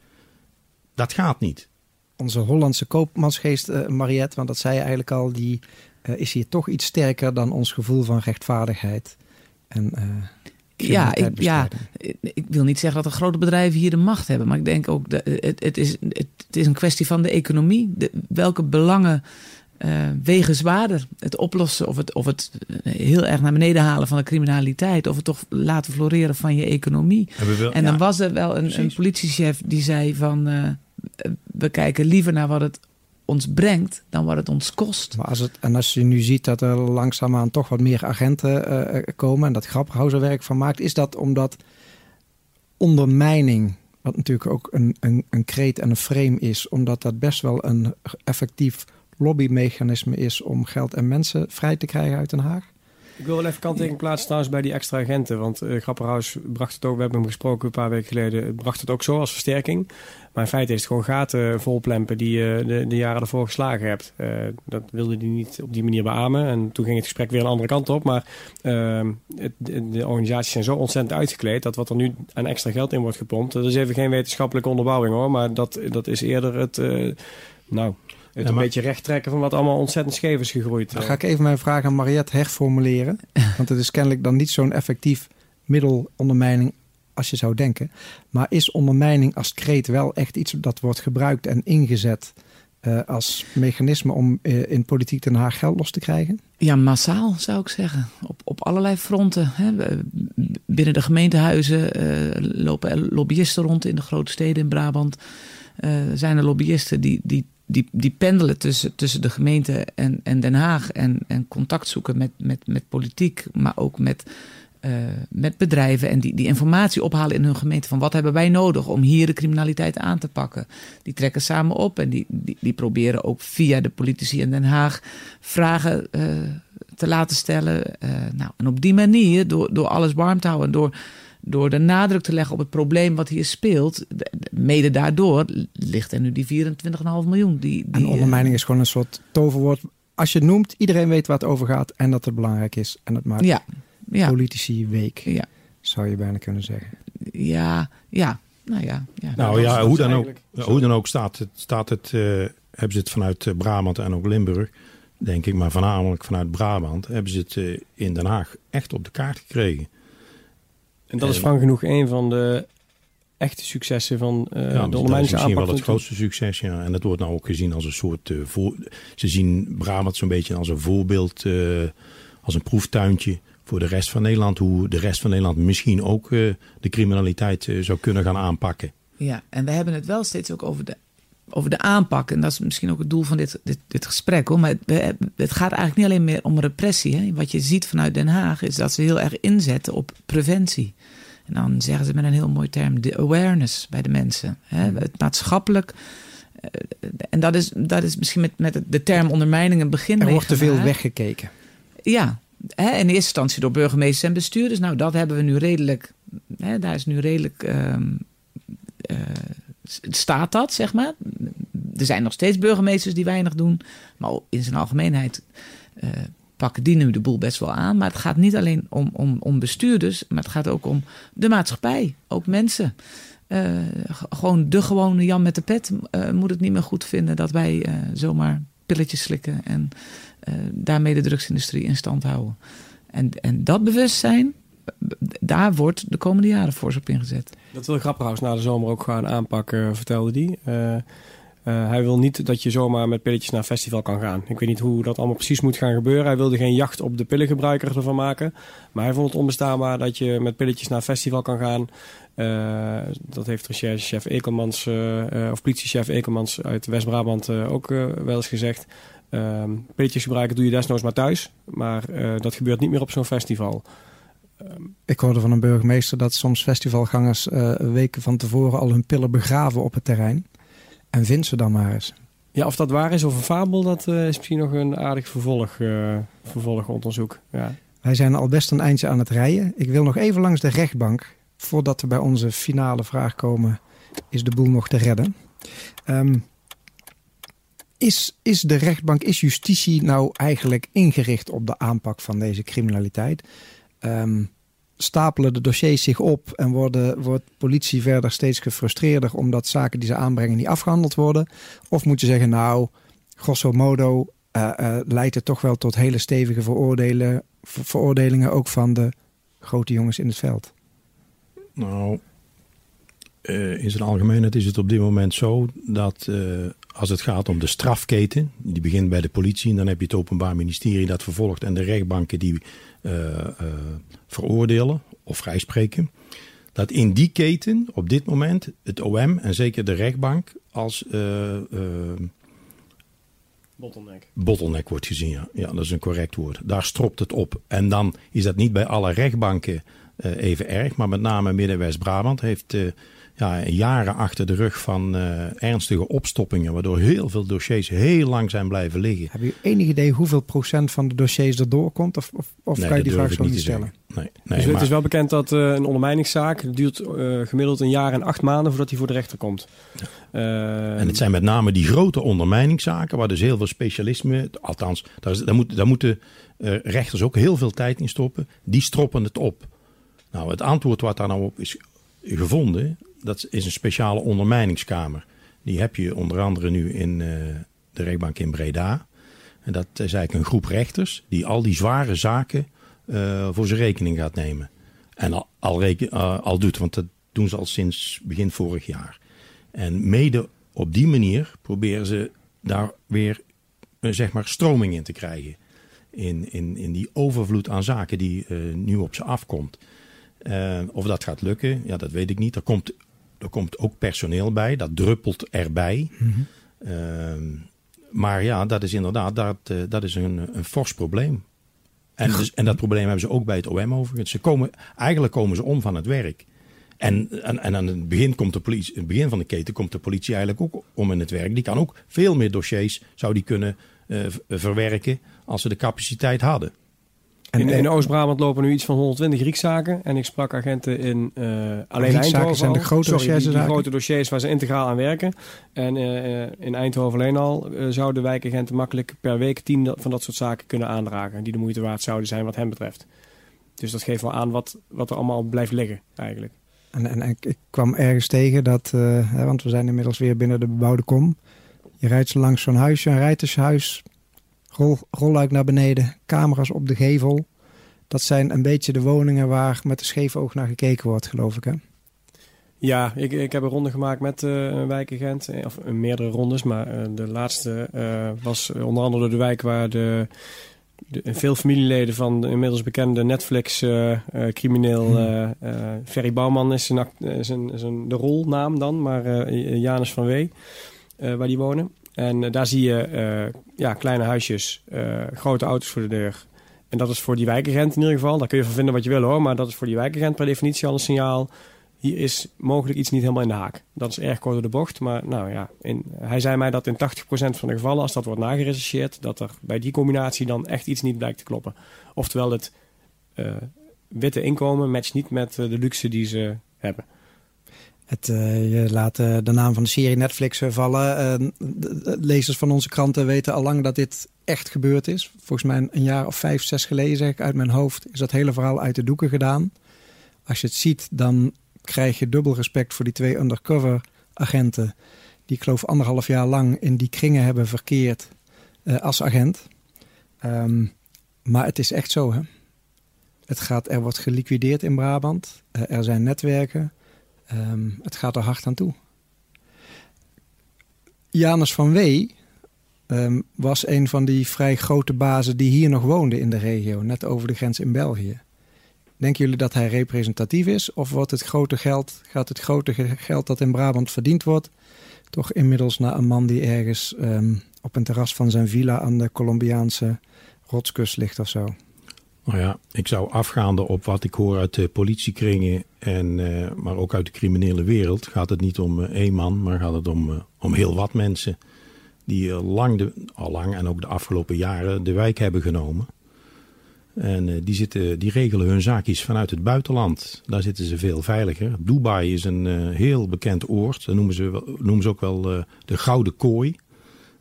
Dat gaat niet. Onze Hollandse koopmansgeest, uh, Mariette, want dat zei je eigenlijk al, die is hier toch iets sterker dan ons gevoel van rechtvaardigheid. En ja, ik, ja, ik wil niet zeggen dat de grote bedrijven hier de macht hebben. Maar ik denk ook dat het, het, is, het, is een kwestie van de economie. De, welke belangen uh, wegen zwaarder? Het oplossen of het, of het eh, heel erg naar beneden halen van de criminaliteit. Of het toch laten floreren van je economie. En, en dan was er wel een, een politiechef die zei van... Uh, we kijken liever naar wat het ons brengt dan wat het ons kost. Maar als het, en als je nu ziet dat er langzaamaan toch wat meer agenten uh, komen en dat Grapperhauser werk van maakt, is dat omdat ondermijning, wat natuurlijk ook een, een, een kreet en een frame is, omdat dat best wel een effectief lobbymechanisme is om geld en mensen vrij te krijgen uit Den Haag? Ik wil wel even kanttekening plaatsen trouwens bij die extra agenten. Want uh, Grapperhaus bracht het ook, we hebben hem gesproken een paar weken geleden, bracht het ook zo als versterking. Maar in feite is het gewoon gaten volplempen die je de, de, jaren ervoor geslagen hebt. Uh, dat wilde hij niet op die manier beamen. En toen ging het gesprek weer een andere kant op. Maar uh, het, de organisaties zijn zo ontzettend uitgekleed dat wat er nu aan extra geld in wordt gepompt, dat is even geen wetenschappelijke onderbouwing hoor. Maar dat, dat is eerder het, uh, nou, het een beetje recht trekken van wat allemaal ontzettend scheef is gegroeid. Dan ga ik even mijn vraag aan Mariette herformuleren. Want het is kennelijk dan niet zo'n effectief middel ondermijning als je zou denken. Maar is ondermijning als kreet wel echt iets dat wordt gebruikt en ingezet uh, als mechanisme om uh, in politiek Den Haag geld los te krijgen? Ja, massaal zou ik zeggen. Op, op allerlei fronten. Hè. Binnen de gemeentehuizen uh, lopen lobbyisten rond in de grote steden in Brabant. zijn er lobbyisten die, die die, die pendelen tussen, tussen de gemeente en, en Den Haag en, en contact zoeken met, met, met politiek, maar ook met, uh, met bedrijven en die, die informatie ophalen in hun gemeente van wat hebben wij nodig om hier de criminaliteit aan te pakken. Die trekken samen op en die, die, die proberen ook via de politici in Den Haag vragen uh, te laten stellen. Uh, nou, en op die manier, door, door alles warm te houden, door door de nadruk te leggen op het probleem wat hier speelt, mede daardoor ligt er nu die 24,5 miljoen. Die, die, en ondermijning is gewoon een soort toverwoord. Als je het noemt, iedereen weet waar het over gaat en dat het belangrijk is. En dat maakt ja, ja. politici week, ja. zou je bijna kunnen zeggen. Ja, ja. Nou ja, ja. Nou ja, hoe dan, ook, hoe dan ook staat het, staat het uh, hebben ze het vanuit eh, Brabant en ook Limburg, denk ik, maar voornamelijk vanuit Brabant, hebben ze het uh, in Den Haag echt op de kaart gekregen. En dat is van genoeg een van de echte successen van uh, ja, de ondermijningsaanpak. misschien wel het grootste succes, ja. En dat wordt nou ook gezien als een soort... Uh, voor, ze zien Brabant zo'n beetje als een voorbeeld, uh, als een proeftuintje voor de rest van Nederland. Hoe de rest van Nederland misschien ook de criminaliteit zou kunnen gaan aanpakken. Ja, en we hebben het wel steeds ook over de, over de aanpak. En dat is misschien ook het doel van dit, dit, dit gesprek. Hoor. Maar het, het gaat eigenlijk niet alleen meer om repressie. Hè. Wat je ziet vanuit Den Haag is dat ze heel erg inzetten op preventie. En dan zeggen ze met een heel mooi term de awareness bij de mensen. Hè? Mm. Het maatschappelijk. Eh, en dat is, dat is misschien met, met de term ondermijning een begin. Er wordt te veel weggekeken. Ja, hè, in eerste instantie door burgemeesters en bestuurders. Nou, dat hebben we nu redelijk. Hè, daar is nu redelijk. Um, uh, staat dat, zeg maar. Er zijn nog steeds burgemeesters die weinig doen. Maar in zijn algemeenheid uh, pakken die nu de boel best wel aan. Maar het gaat niet alleen om, om, om bestuurders, maar het gaat ook om de maatschappij. Ook mensen. Uh, gewoon de gewone Jan met de pet uh, moet het niet meer goed vinden dat wij zomaar pilletjes slikken en daarmee de drugsindustrie in stand houden. En, en dat bewustzijn, daar wordt de komende jaren fors op ingezet. Dat wil Grapperhaus na de zomer ook gaan aanpakken, vertelde hij. Uh, hij wil niet dat je zomaar met pilletjes naar een festival kan gaan. Ik weet niet hoe dat allemaal precies moet gaan gebeuren. Hij wilde geen jacht op de pillengebruiker ervan maken. Maar hij vond het onbestaanbaar dat je met pilletjes naar festival kan gaan. Uh, dat heeft recherchechef Ekelmans, of politiechef Ekelmans uit West-Brabant ook wel eens gezegd. Ehm, pilletjes gebruiken doe je desnoods maar thuis. Maar dat gebeurt niet meer op zo'n festival. Ik hoorde van een burgemeester dat soms festivalgangers weken van tevoren al hun pillen begraven op het terrein. En vind ze dan maar eens. Ja, of dat waar is of een fabel, dat uh, is misschien nog een aardig vervolg, uh, vervolgonderzoek. Ja. Wij zijn al best een eindje aan het rijden. Ik wil nog even langs de rechtbank. Voordat we bij onze finale vraag komen, is de boel nog te redden. Ehm, is, is de rechtbank, is justitie nou eigenlijk ingericht op de aanpak van deze criminaliteit? Ehm, stapelen de dossiers zich op en worden, wordt politie verder steeds gefrustreerder omdat zaken die ze aanbrengen niet afgehandeld worden? Of moet je zeggen, nou, grosso modo uh, uh, leidt het toch wel tot hele stevige veroordelen, ver veroordelingen ook van de grote jongens in het veld? Nou, uh, in zijn algemeenheid is het op dit moment zo dat als het gaat om de strafketen, die begint bij de politie en dan heb je het Openbaar Ministerie dat vervolgt en de rechtbanken die veroordelen of vrijspreken. Dat in die keten op dit moment het OM en zeker de rechtbank als Bottleneck. Bottleneck wordt gezien, ja. ja. Dat is een correct woord. Daar stropt het op. En dan is dat niet bij alle rechtbanken uh, even erg. Maar met name Midden-West-Brabant heeft uh, ja, jaren achter de rug van uh, ernstige opstoppingen. Waardoor heel veel dossiers heel lang zijn blijven liggen. Heb je enig idee hoeveel procent van de dossiers er doorkomt? Of, of, of nee, kan je die vraag zo niet niet te stellen? Nee, nee, dus maar, het is wel bekend dat uh, een ondermijningszaak duurt uh, gemiddeld een jaar en acht maanden voordat hij voor de rechter komt. Ja. en het zijn met name die grote ondermijningszaken, waar dus heel veel specialisme, althans, daar, is, daar, moet, daar moeten uh, rechters ook heel veel tijd in stoppen. Die stroppen het op. Nou, het antwoord wat daar nou op is gevonden, dat is een speciale ondermijningskamer. Die heb je onder andere nu in uh, de rechtbank in Breda. En dat is eigenlijk een groep rechters die al die zware zaken uh, voor zijn rekening gaat nemen. En al, al, reken, uh, al doet, want dat doen ze al sinds begin vorig jaar. En mede op die manier proberen ze daar weer zeg maar stroming in te krijgen. In, in, in die overvloed aan zaken die nu op ze afkomt. Of dat gaat lukken, ja, dat weet ik niet. Er komt, er komt ook personeel bij, dat druppelt erbij. Mm -hmm. uh, maar ja, dat is inderdaad dat, uh, dat is een, een fors probleem. En, dus, en dat probleem hebben ze ook bij het OM overigens. Ze komen, eigenlijk komen ze om van het werk. En, en, en aan het begin, komt de politie, het begin van de keten komt de politie eigenlijk ook om in het werk. Die kan ook veel meer dossiers zou die kunnen uh, verwerken als ze de capaciteit hadden. En, in, in Oost-Brabant lopen nu iets van 120 riekzaken. En ik sprak agenten in uh, alleen Eindhoven. zijn de grote Sorry, dossiers. Die, die grote dossiers waar ze integraal aan werken. En uh, in Eindhoven alleen al uh, zouden wijkagenten makkelijk per week tien van dat soort zaken kunnen aandragen. Die de moeite waard zouden zijn wat hen betreft. Dus dat geeft wel aan wat, wat er allemaal blijft liggen eigenlijk. En, en, en ik kwam ergens tegen dat, hè, want we zijn inmiddels weer binnen de bebouwde kom. Je rijdt zo langs zo'n huisje, een rijtershuis. Rol, rolluik naar beneden, camera's op de gevel. Dat zijn een beetje de woningen waar met een scheef oog naar gekeken wordt, geloof ik. Hè? Ja, ik, ik heb een ronde gemaakt met uh, een wijkagent. Of uh, meerdere rondes, maar uh, de laatste was onder andere de wijk waar de, de, veel familieleden van de inmiddels bekende Netflix-crimineel hmm. Ferry Bouwman is, een, is een, de rolnaam dan, maar Janus van Wee, waar die wonen. En uh, daar zie je uh, ja, kleine huisjes, uh, grote auto's voor de deur. En dat is voor die wijkagent in ieder geval. Daar kun je van vinden wat je wil hoor. Maar dat is voor die wijkagent per definitie al een signaal. Hier is mogelijk iets niet helemaal in de haak. Dat is erg kort door de bocht. Maar nou ja, in, hij zei mij dat in 80% van de gevallen, als dat wordt nagerechercheerd, dat er bij die combinatie dan echt iets niet blijkt te kloppen. Oftewel, het witte inkomen matcht niet met de luxe die ze hebben. Uh, je laat uh, de naam van de serie Netflix vallen. De, de lezers van onze kranten weten al lang dat dit echt gebeurd is. Volgens mij een jaar of vijf, zes geleden, zeg ik uit mijn hoofd, is dat hele verhaal uit de doeken gedaan. Als je het ziet, dan krijg je dubbel respect voor die twee undercover agenten. Die ik geloof anderhalf jaar lang in die kringen hebben verkeerd als agent. Um, maar het is echt zo, hè. Het gaat, er wordt geliquideerd in Brabant. er zijn netwerken. Um, het gaat er hard aan toe. Janus van Wee um, was een van die vrij grote bazen die hier nog woonde in de regio, net over de grens in België. Denken jullie dat hij representatief is? Of wordt het grote geld, gaat het grote geld dat in Brabant verdiend wordt, toch inmiddels naar een man die ergens um, op een terras van zijn villa aan de Colombiaanse rotskust ligt of zo? Nou ja, ik zou afgaande op wat ik hoor uit de politiekringen, en, uh, maar ook uit de criminele wereld, gaat het niet om uh, één man, maar gaat het om, uh, om heel wat mensen die lang de, al lang en ook de afgelopen jaren de wijk hebben genomen. En eh, die, zitten, die regelen hun zaakjes vanuit het buitenland. Daar zitten ze veel veiliger. Dubai is een eh, heel bekend oord. Dat noemen ze, noemen ze ook wel eh, de gouden kooi.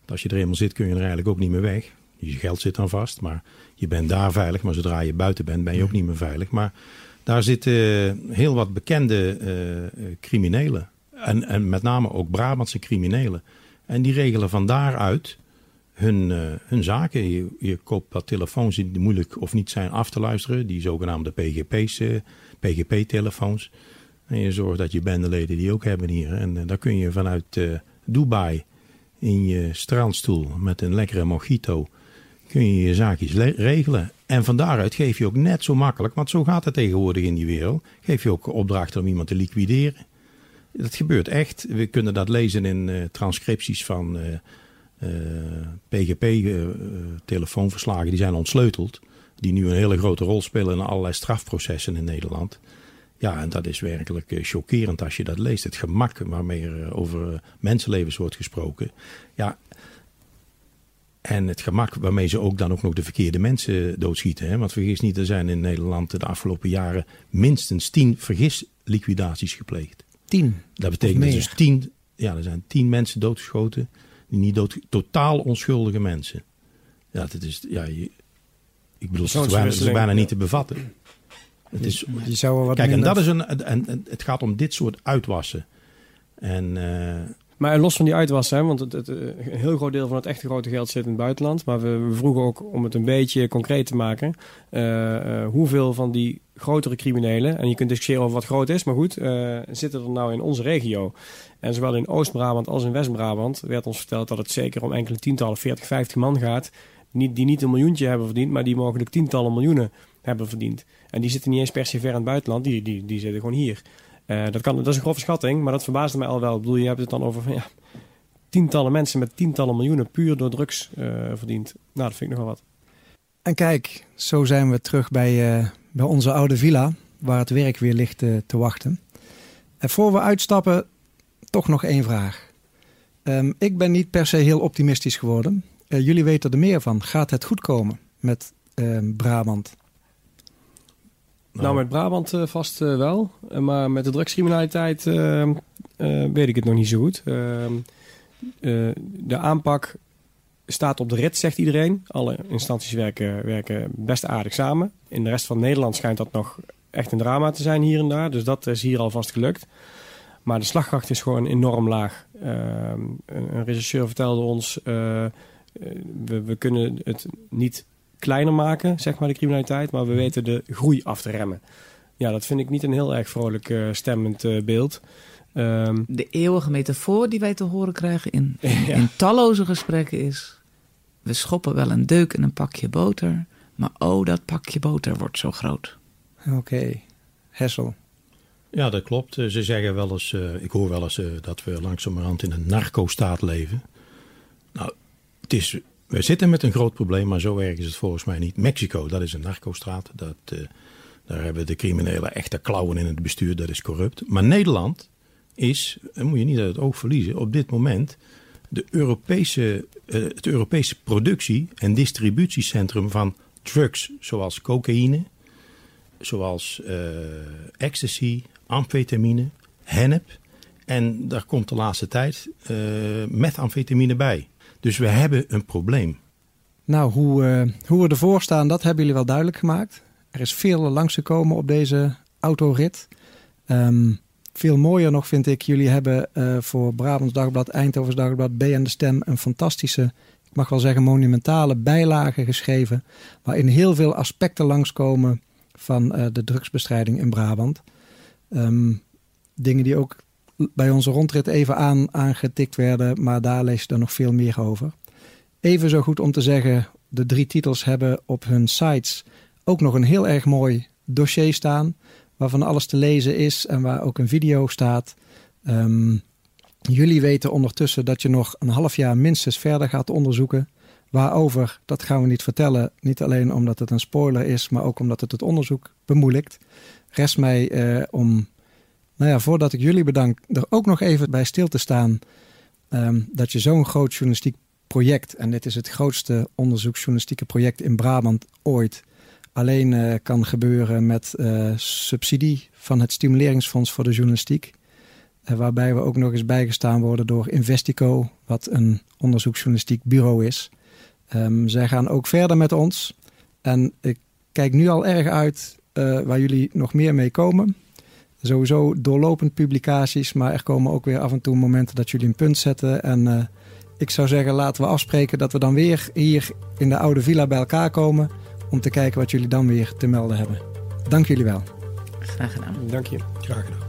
Als je er eenmaal zit kun je er eigenlijk ook niet meer weg. Je geld zit dan vast, maar je bent daar veilig. Maar zodra je buiten bent, ben je ook niet meer veilig. Maar daar zitten heel wat bekende eh, criminelen. En, en met name ook Brabantse criminelen. En die regelen van daaruit hun, eh, hun zaken. Je, je koopt wat telefoons die moeilijk of niet zijn af te luisteren. Die zogenaamde PGP's, eh, PGP-telefoons. En je zorgt dat je bendeleden die ook hebben hier. En eh, dan kun je vanuit Dubai in je strandstoel met een lekkere mojito... kun je je zaakjes le- regelen. En van daaruit geef je ook net zo makkelijk... want zo gaat het tegenwoordig in die wereld... geef je ook opdrachten om iemand te liquideren. Dat gebeurt echt. We kunnen dat lezen in eh, transcripties van... eh, PGP-telefoonverslagen die zijn ontsleuteld. Die nu een hele grote rol spelen in allerlei strafprocessen in Nederland. Ja, en dat is werkelijk eh, chockerend als je dat leest. Het gemak waarmee er eh, over eh, mensenlevens wordt gesproken. Ja, en het gemak waarmee ze ook dan ook nog de verkeerde mensen doodschieten. Hè? Want vergis niet, er zijn in Nederland de afgelopen jaren minstens tien vergisliquidaties gepleegd. Tien. Dat betekent dus tien, ja, er zijn tien mensen doodgeschoten. Die niet dood, totaal onschuldige mensen. Ja, dat is, ja, je, ik bedoel, het is, bijna, het is bijna niet te bevatten. Het is, Je zou er wat kijk, en dat is een, en, en het gaat om dit soort uitwassen. En eh, Maar los van die uitwassen, hè, want eh, een heel groot deel van het echte grote geld zit in het buitenland. Maar we, vroegen ook om het een beetje concreet te maken. eh, eh, hoeveel van die grotere criminelen, en je kunt discussiëren over wat groot is, maar goed, zitten er nou in onze regio? En zowel in Oost-Brabant als in West-Brabant werd ons verteld dat het zeker om enkele tientallen, 40, 50 man gaat. Niet, die niet een miljoentje hebben verdiend, maar die mogelijk tientallen miljoenen hebben verdiend. En die zitten niet eens per se ver in het buitenland, die, die, die zitten gewoon hier. Eh, dat, kan, dat is een grove schatting, maar dat verbaasde mij al wel. Ik bedoel, je hebt het dan over van, ja, tientallen mensen met tientallen miljoenen puur door drugs eh, verdiend. Nou, dat vind ik nogal wat. En kijk, zo zijn we terug bij, eh, bij onze oude villa, waar het werk weer ligt te wachten. En voor we uitstappen, toch nog één vraag. Ehm, ik ben niet per se heel optimistisch geworden. Jullie weten er meer van. Gaat het goed komen met ehm, Brabant? Nou, met Brabant eh, vast eh, wel. Eh, maar met de drugscriminaliteit weet ik het nog niet zo goed. Ehm, eh, de aanpak staat op de rit, zegt iedereen. Alle instanties werken, werken best aardig samen. In de rest van Nederland schijnt dat nog echt een drama te zijn hier en daar. Dus dat is hier alvast gelukt. Maar de slagkracht is gewoon enorm laag. Ehm, een, een regisseur vertelde ons... we, we kunnen het niet kleiner maken, zeg maar, de criminaliteit. Maar we weten de groei af te remmen. Ja, dat vind ik niet een heel erg vrolijk eh, stemmend eh, beeld. Ehm, De eeuwige metafoor die wij te horen krijgen in, Ja. in talloze gesprekken is... we schoppen wel een deuk in een pakje boter... maar oh, dat pakje boter wordt zo groot. Oké, Hessel. Ja, dat klopt. Eh, Ze zeggen wel eens, eh, ik hoor wel eens eh, dat we langzamerhand in een narco-staat leven. Nou, het is, we zitten met een groot probleem, maar zo erg is het volgens mij niet. Mexico, dat is een narco-straat. Dat, eh, daar hebben de criminelen echte klauwen in het bestuur, dat is corrupt. Maar Nederland is, en moet je niet uit het oog verliezen, op dit moment de Europese, eh, het Europese productie- en distributiecentrum van drugs, zoals cocaïne, zoals eh, ecstasy, amfetamine, hennep. En daar komt de laatste tijd eh methamfetamine bij. Dus we hebben een probleem. Nou, hoe, eh, hoe we ervoor staan, dat hebben jullie wel duidelijk gemaakt. Er is veel langsgekomen op deze autorit. Ehm, veel mooier nog vind ik, jullie hebben eh, voor Brabants Dagblad, Eindhovens Dagblad, B en de Stem een fantastische, ik mag wel zeggen monumentale bijlage geschreven. Waarin heel veel aspecten langskomen van eh, de drugsbestrijding in Brabant. Ehm, dingen die ook bij onze rondrit even aan, aangetikt werden, maar daar lees je er nog veel meer over. Even zo goed om te zeggen, de drie titels hebben op hun sites ook nog een heel erg mooi dossier staan. Waarvan alles te lezen is en waar ook een video staat. Ehm, jullie weten ondertussen dat je nog een half jaar minstens verder gaat onderzoeken. Waarover, dat gaan we niet vertellen. Niet alleen omdat het een spoiler is, maar ook omdat het het onderzoek bemoeilijkt. Rest mij eh, om, nou ja, voordat ik jullie bedank, er ook nog even bij stil te staan. ehm, dat je zo'n groot journalistiek project, en dit is het grootste onderzoeksjournalistieke project in Brabant ooit, alleen eh, kan gebeuren met eh, subsidie van het Stimuleringsfonds voor de Journalistiek. Eh, waarbij we ook nog eens bijgestaan worden door Investico, wat een onderzoeksjournalistiek bureau is. Ehm, zij gaan ook verder met ons. En ik kijk nu al erg uit waar jullie nog meer mee komen. Sowieso doorlopend publicaties, maar er komen ook weer af en toe momenten dat jullie een punt zetten. En ik zou zeggen, laten we afspreken dat we dan weer hier in de oude villa bij elkaar komen om te kijken wat jullie dan weer te melden hebben. Dank jullie wel. Graag gedaan. Dank je. Graag gedaan.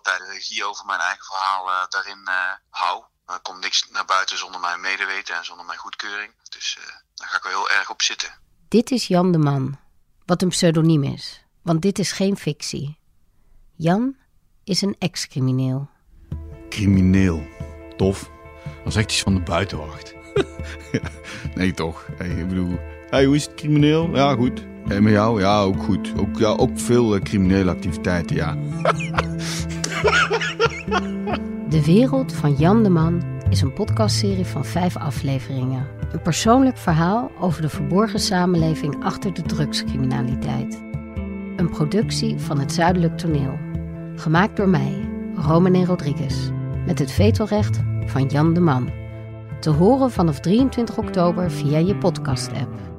Ik ten alle tijde regie over mijn eigen verhaal uh, daarin uh, hou. Er komt niks naar buiten zonder mijn medeweten en zonder mijn goedkeuring. Dus uh, daar ga ik wel heel erg op zitten. Dit is Jan de Man wat een pseudoniem is, want dit is geen fictie. Jan is een ex-crimineel. Crimineel. Tof. Dat is echt iets van de buitenwacht. nee, toch. Hey, ik bedoel, hey, hoe is het crimineel? Ja, goed. En met jou? Ja, ook goed. Ook, ja, ook veel uh, criminele activiteiten, ja. de wereld van Jan de Man is een podcastserie van vijf afleveringen. Een persoonlijk verhaal over de verborgen samenleving achter de drugscriminaliteit. Een productie van het Zuidelijk Toneel. Gemaakt door mij, Romane Rodriguez. Met het vetorecht van Jan de Man. Te horen vanaf 23 oktober via je podcast-app.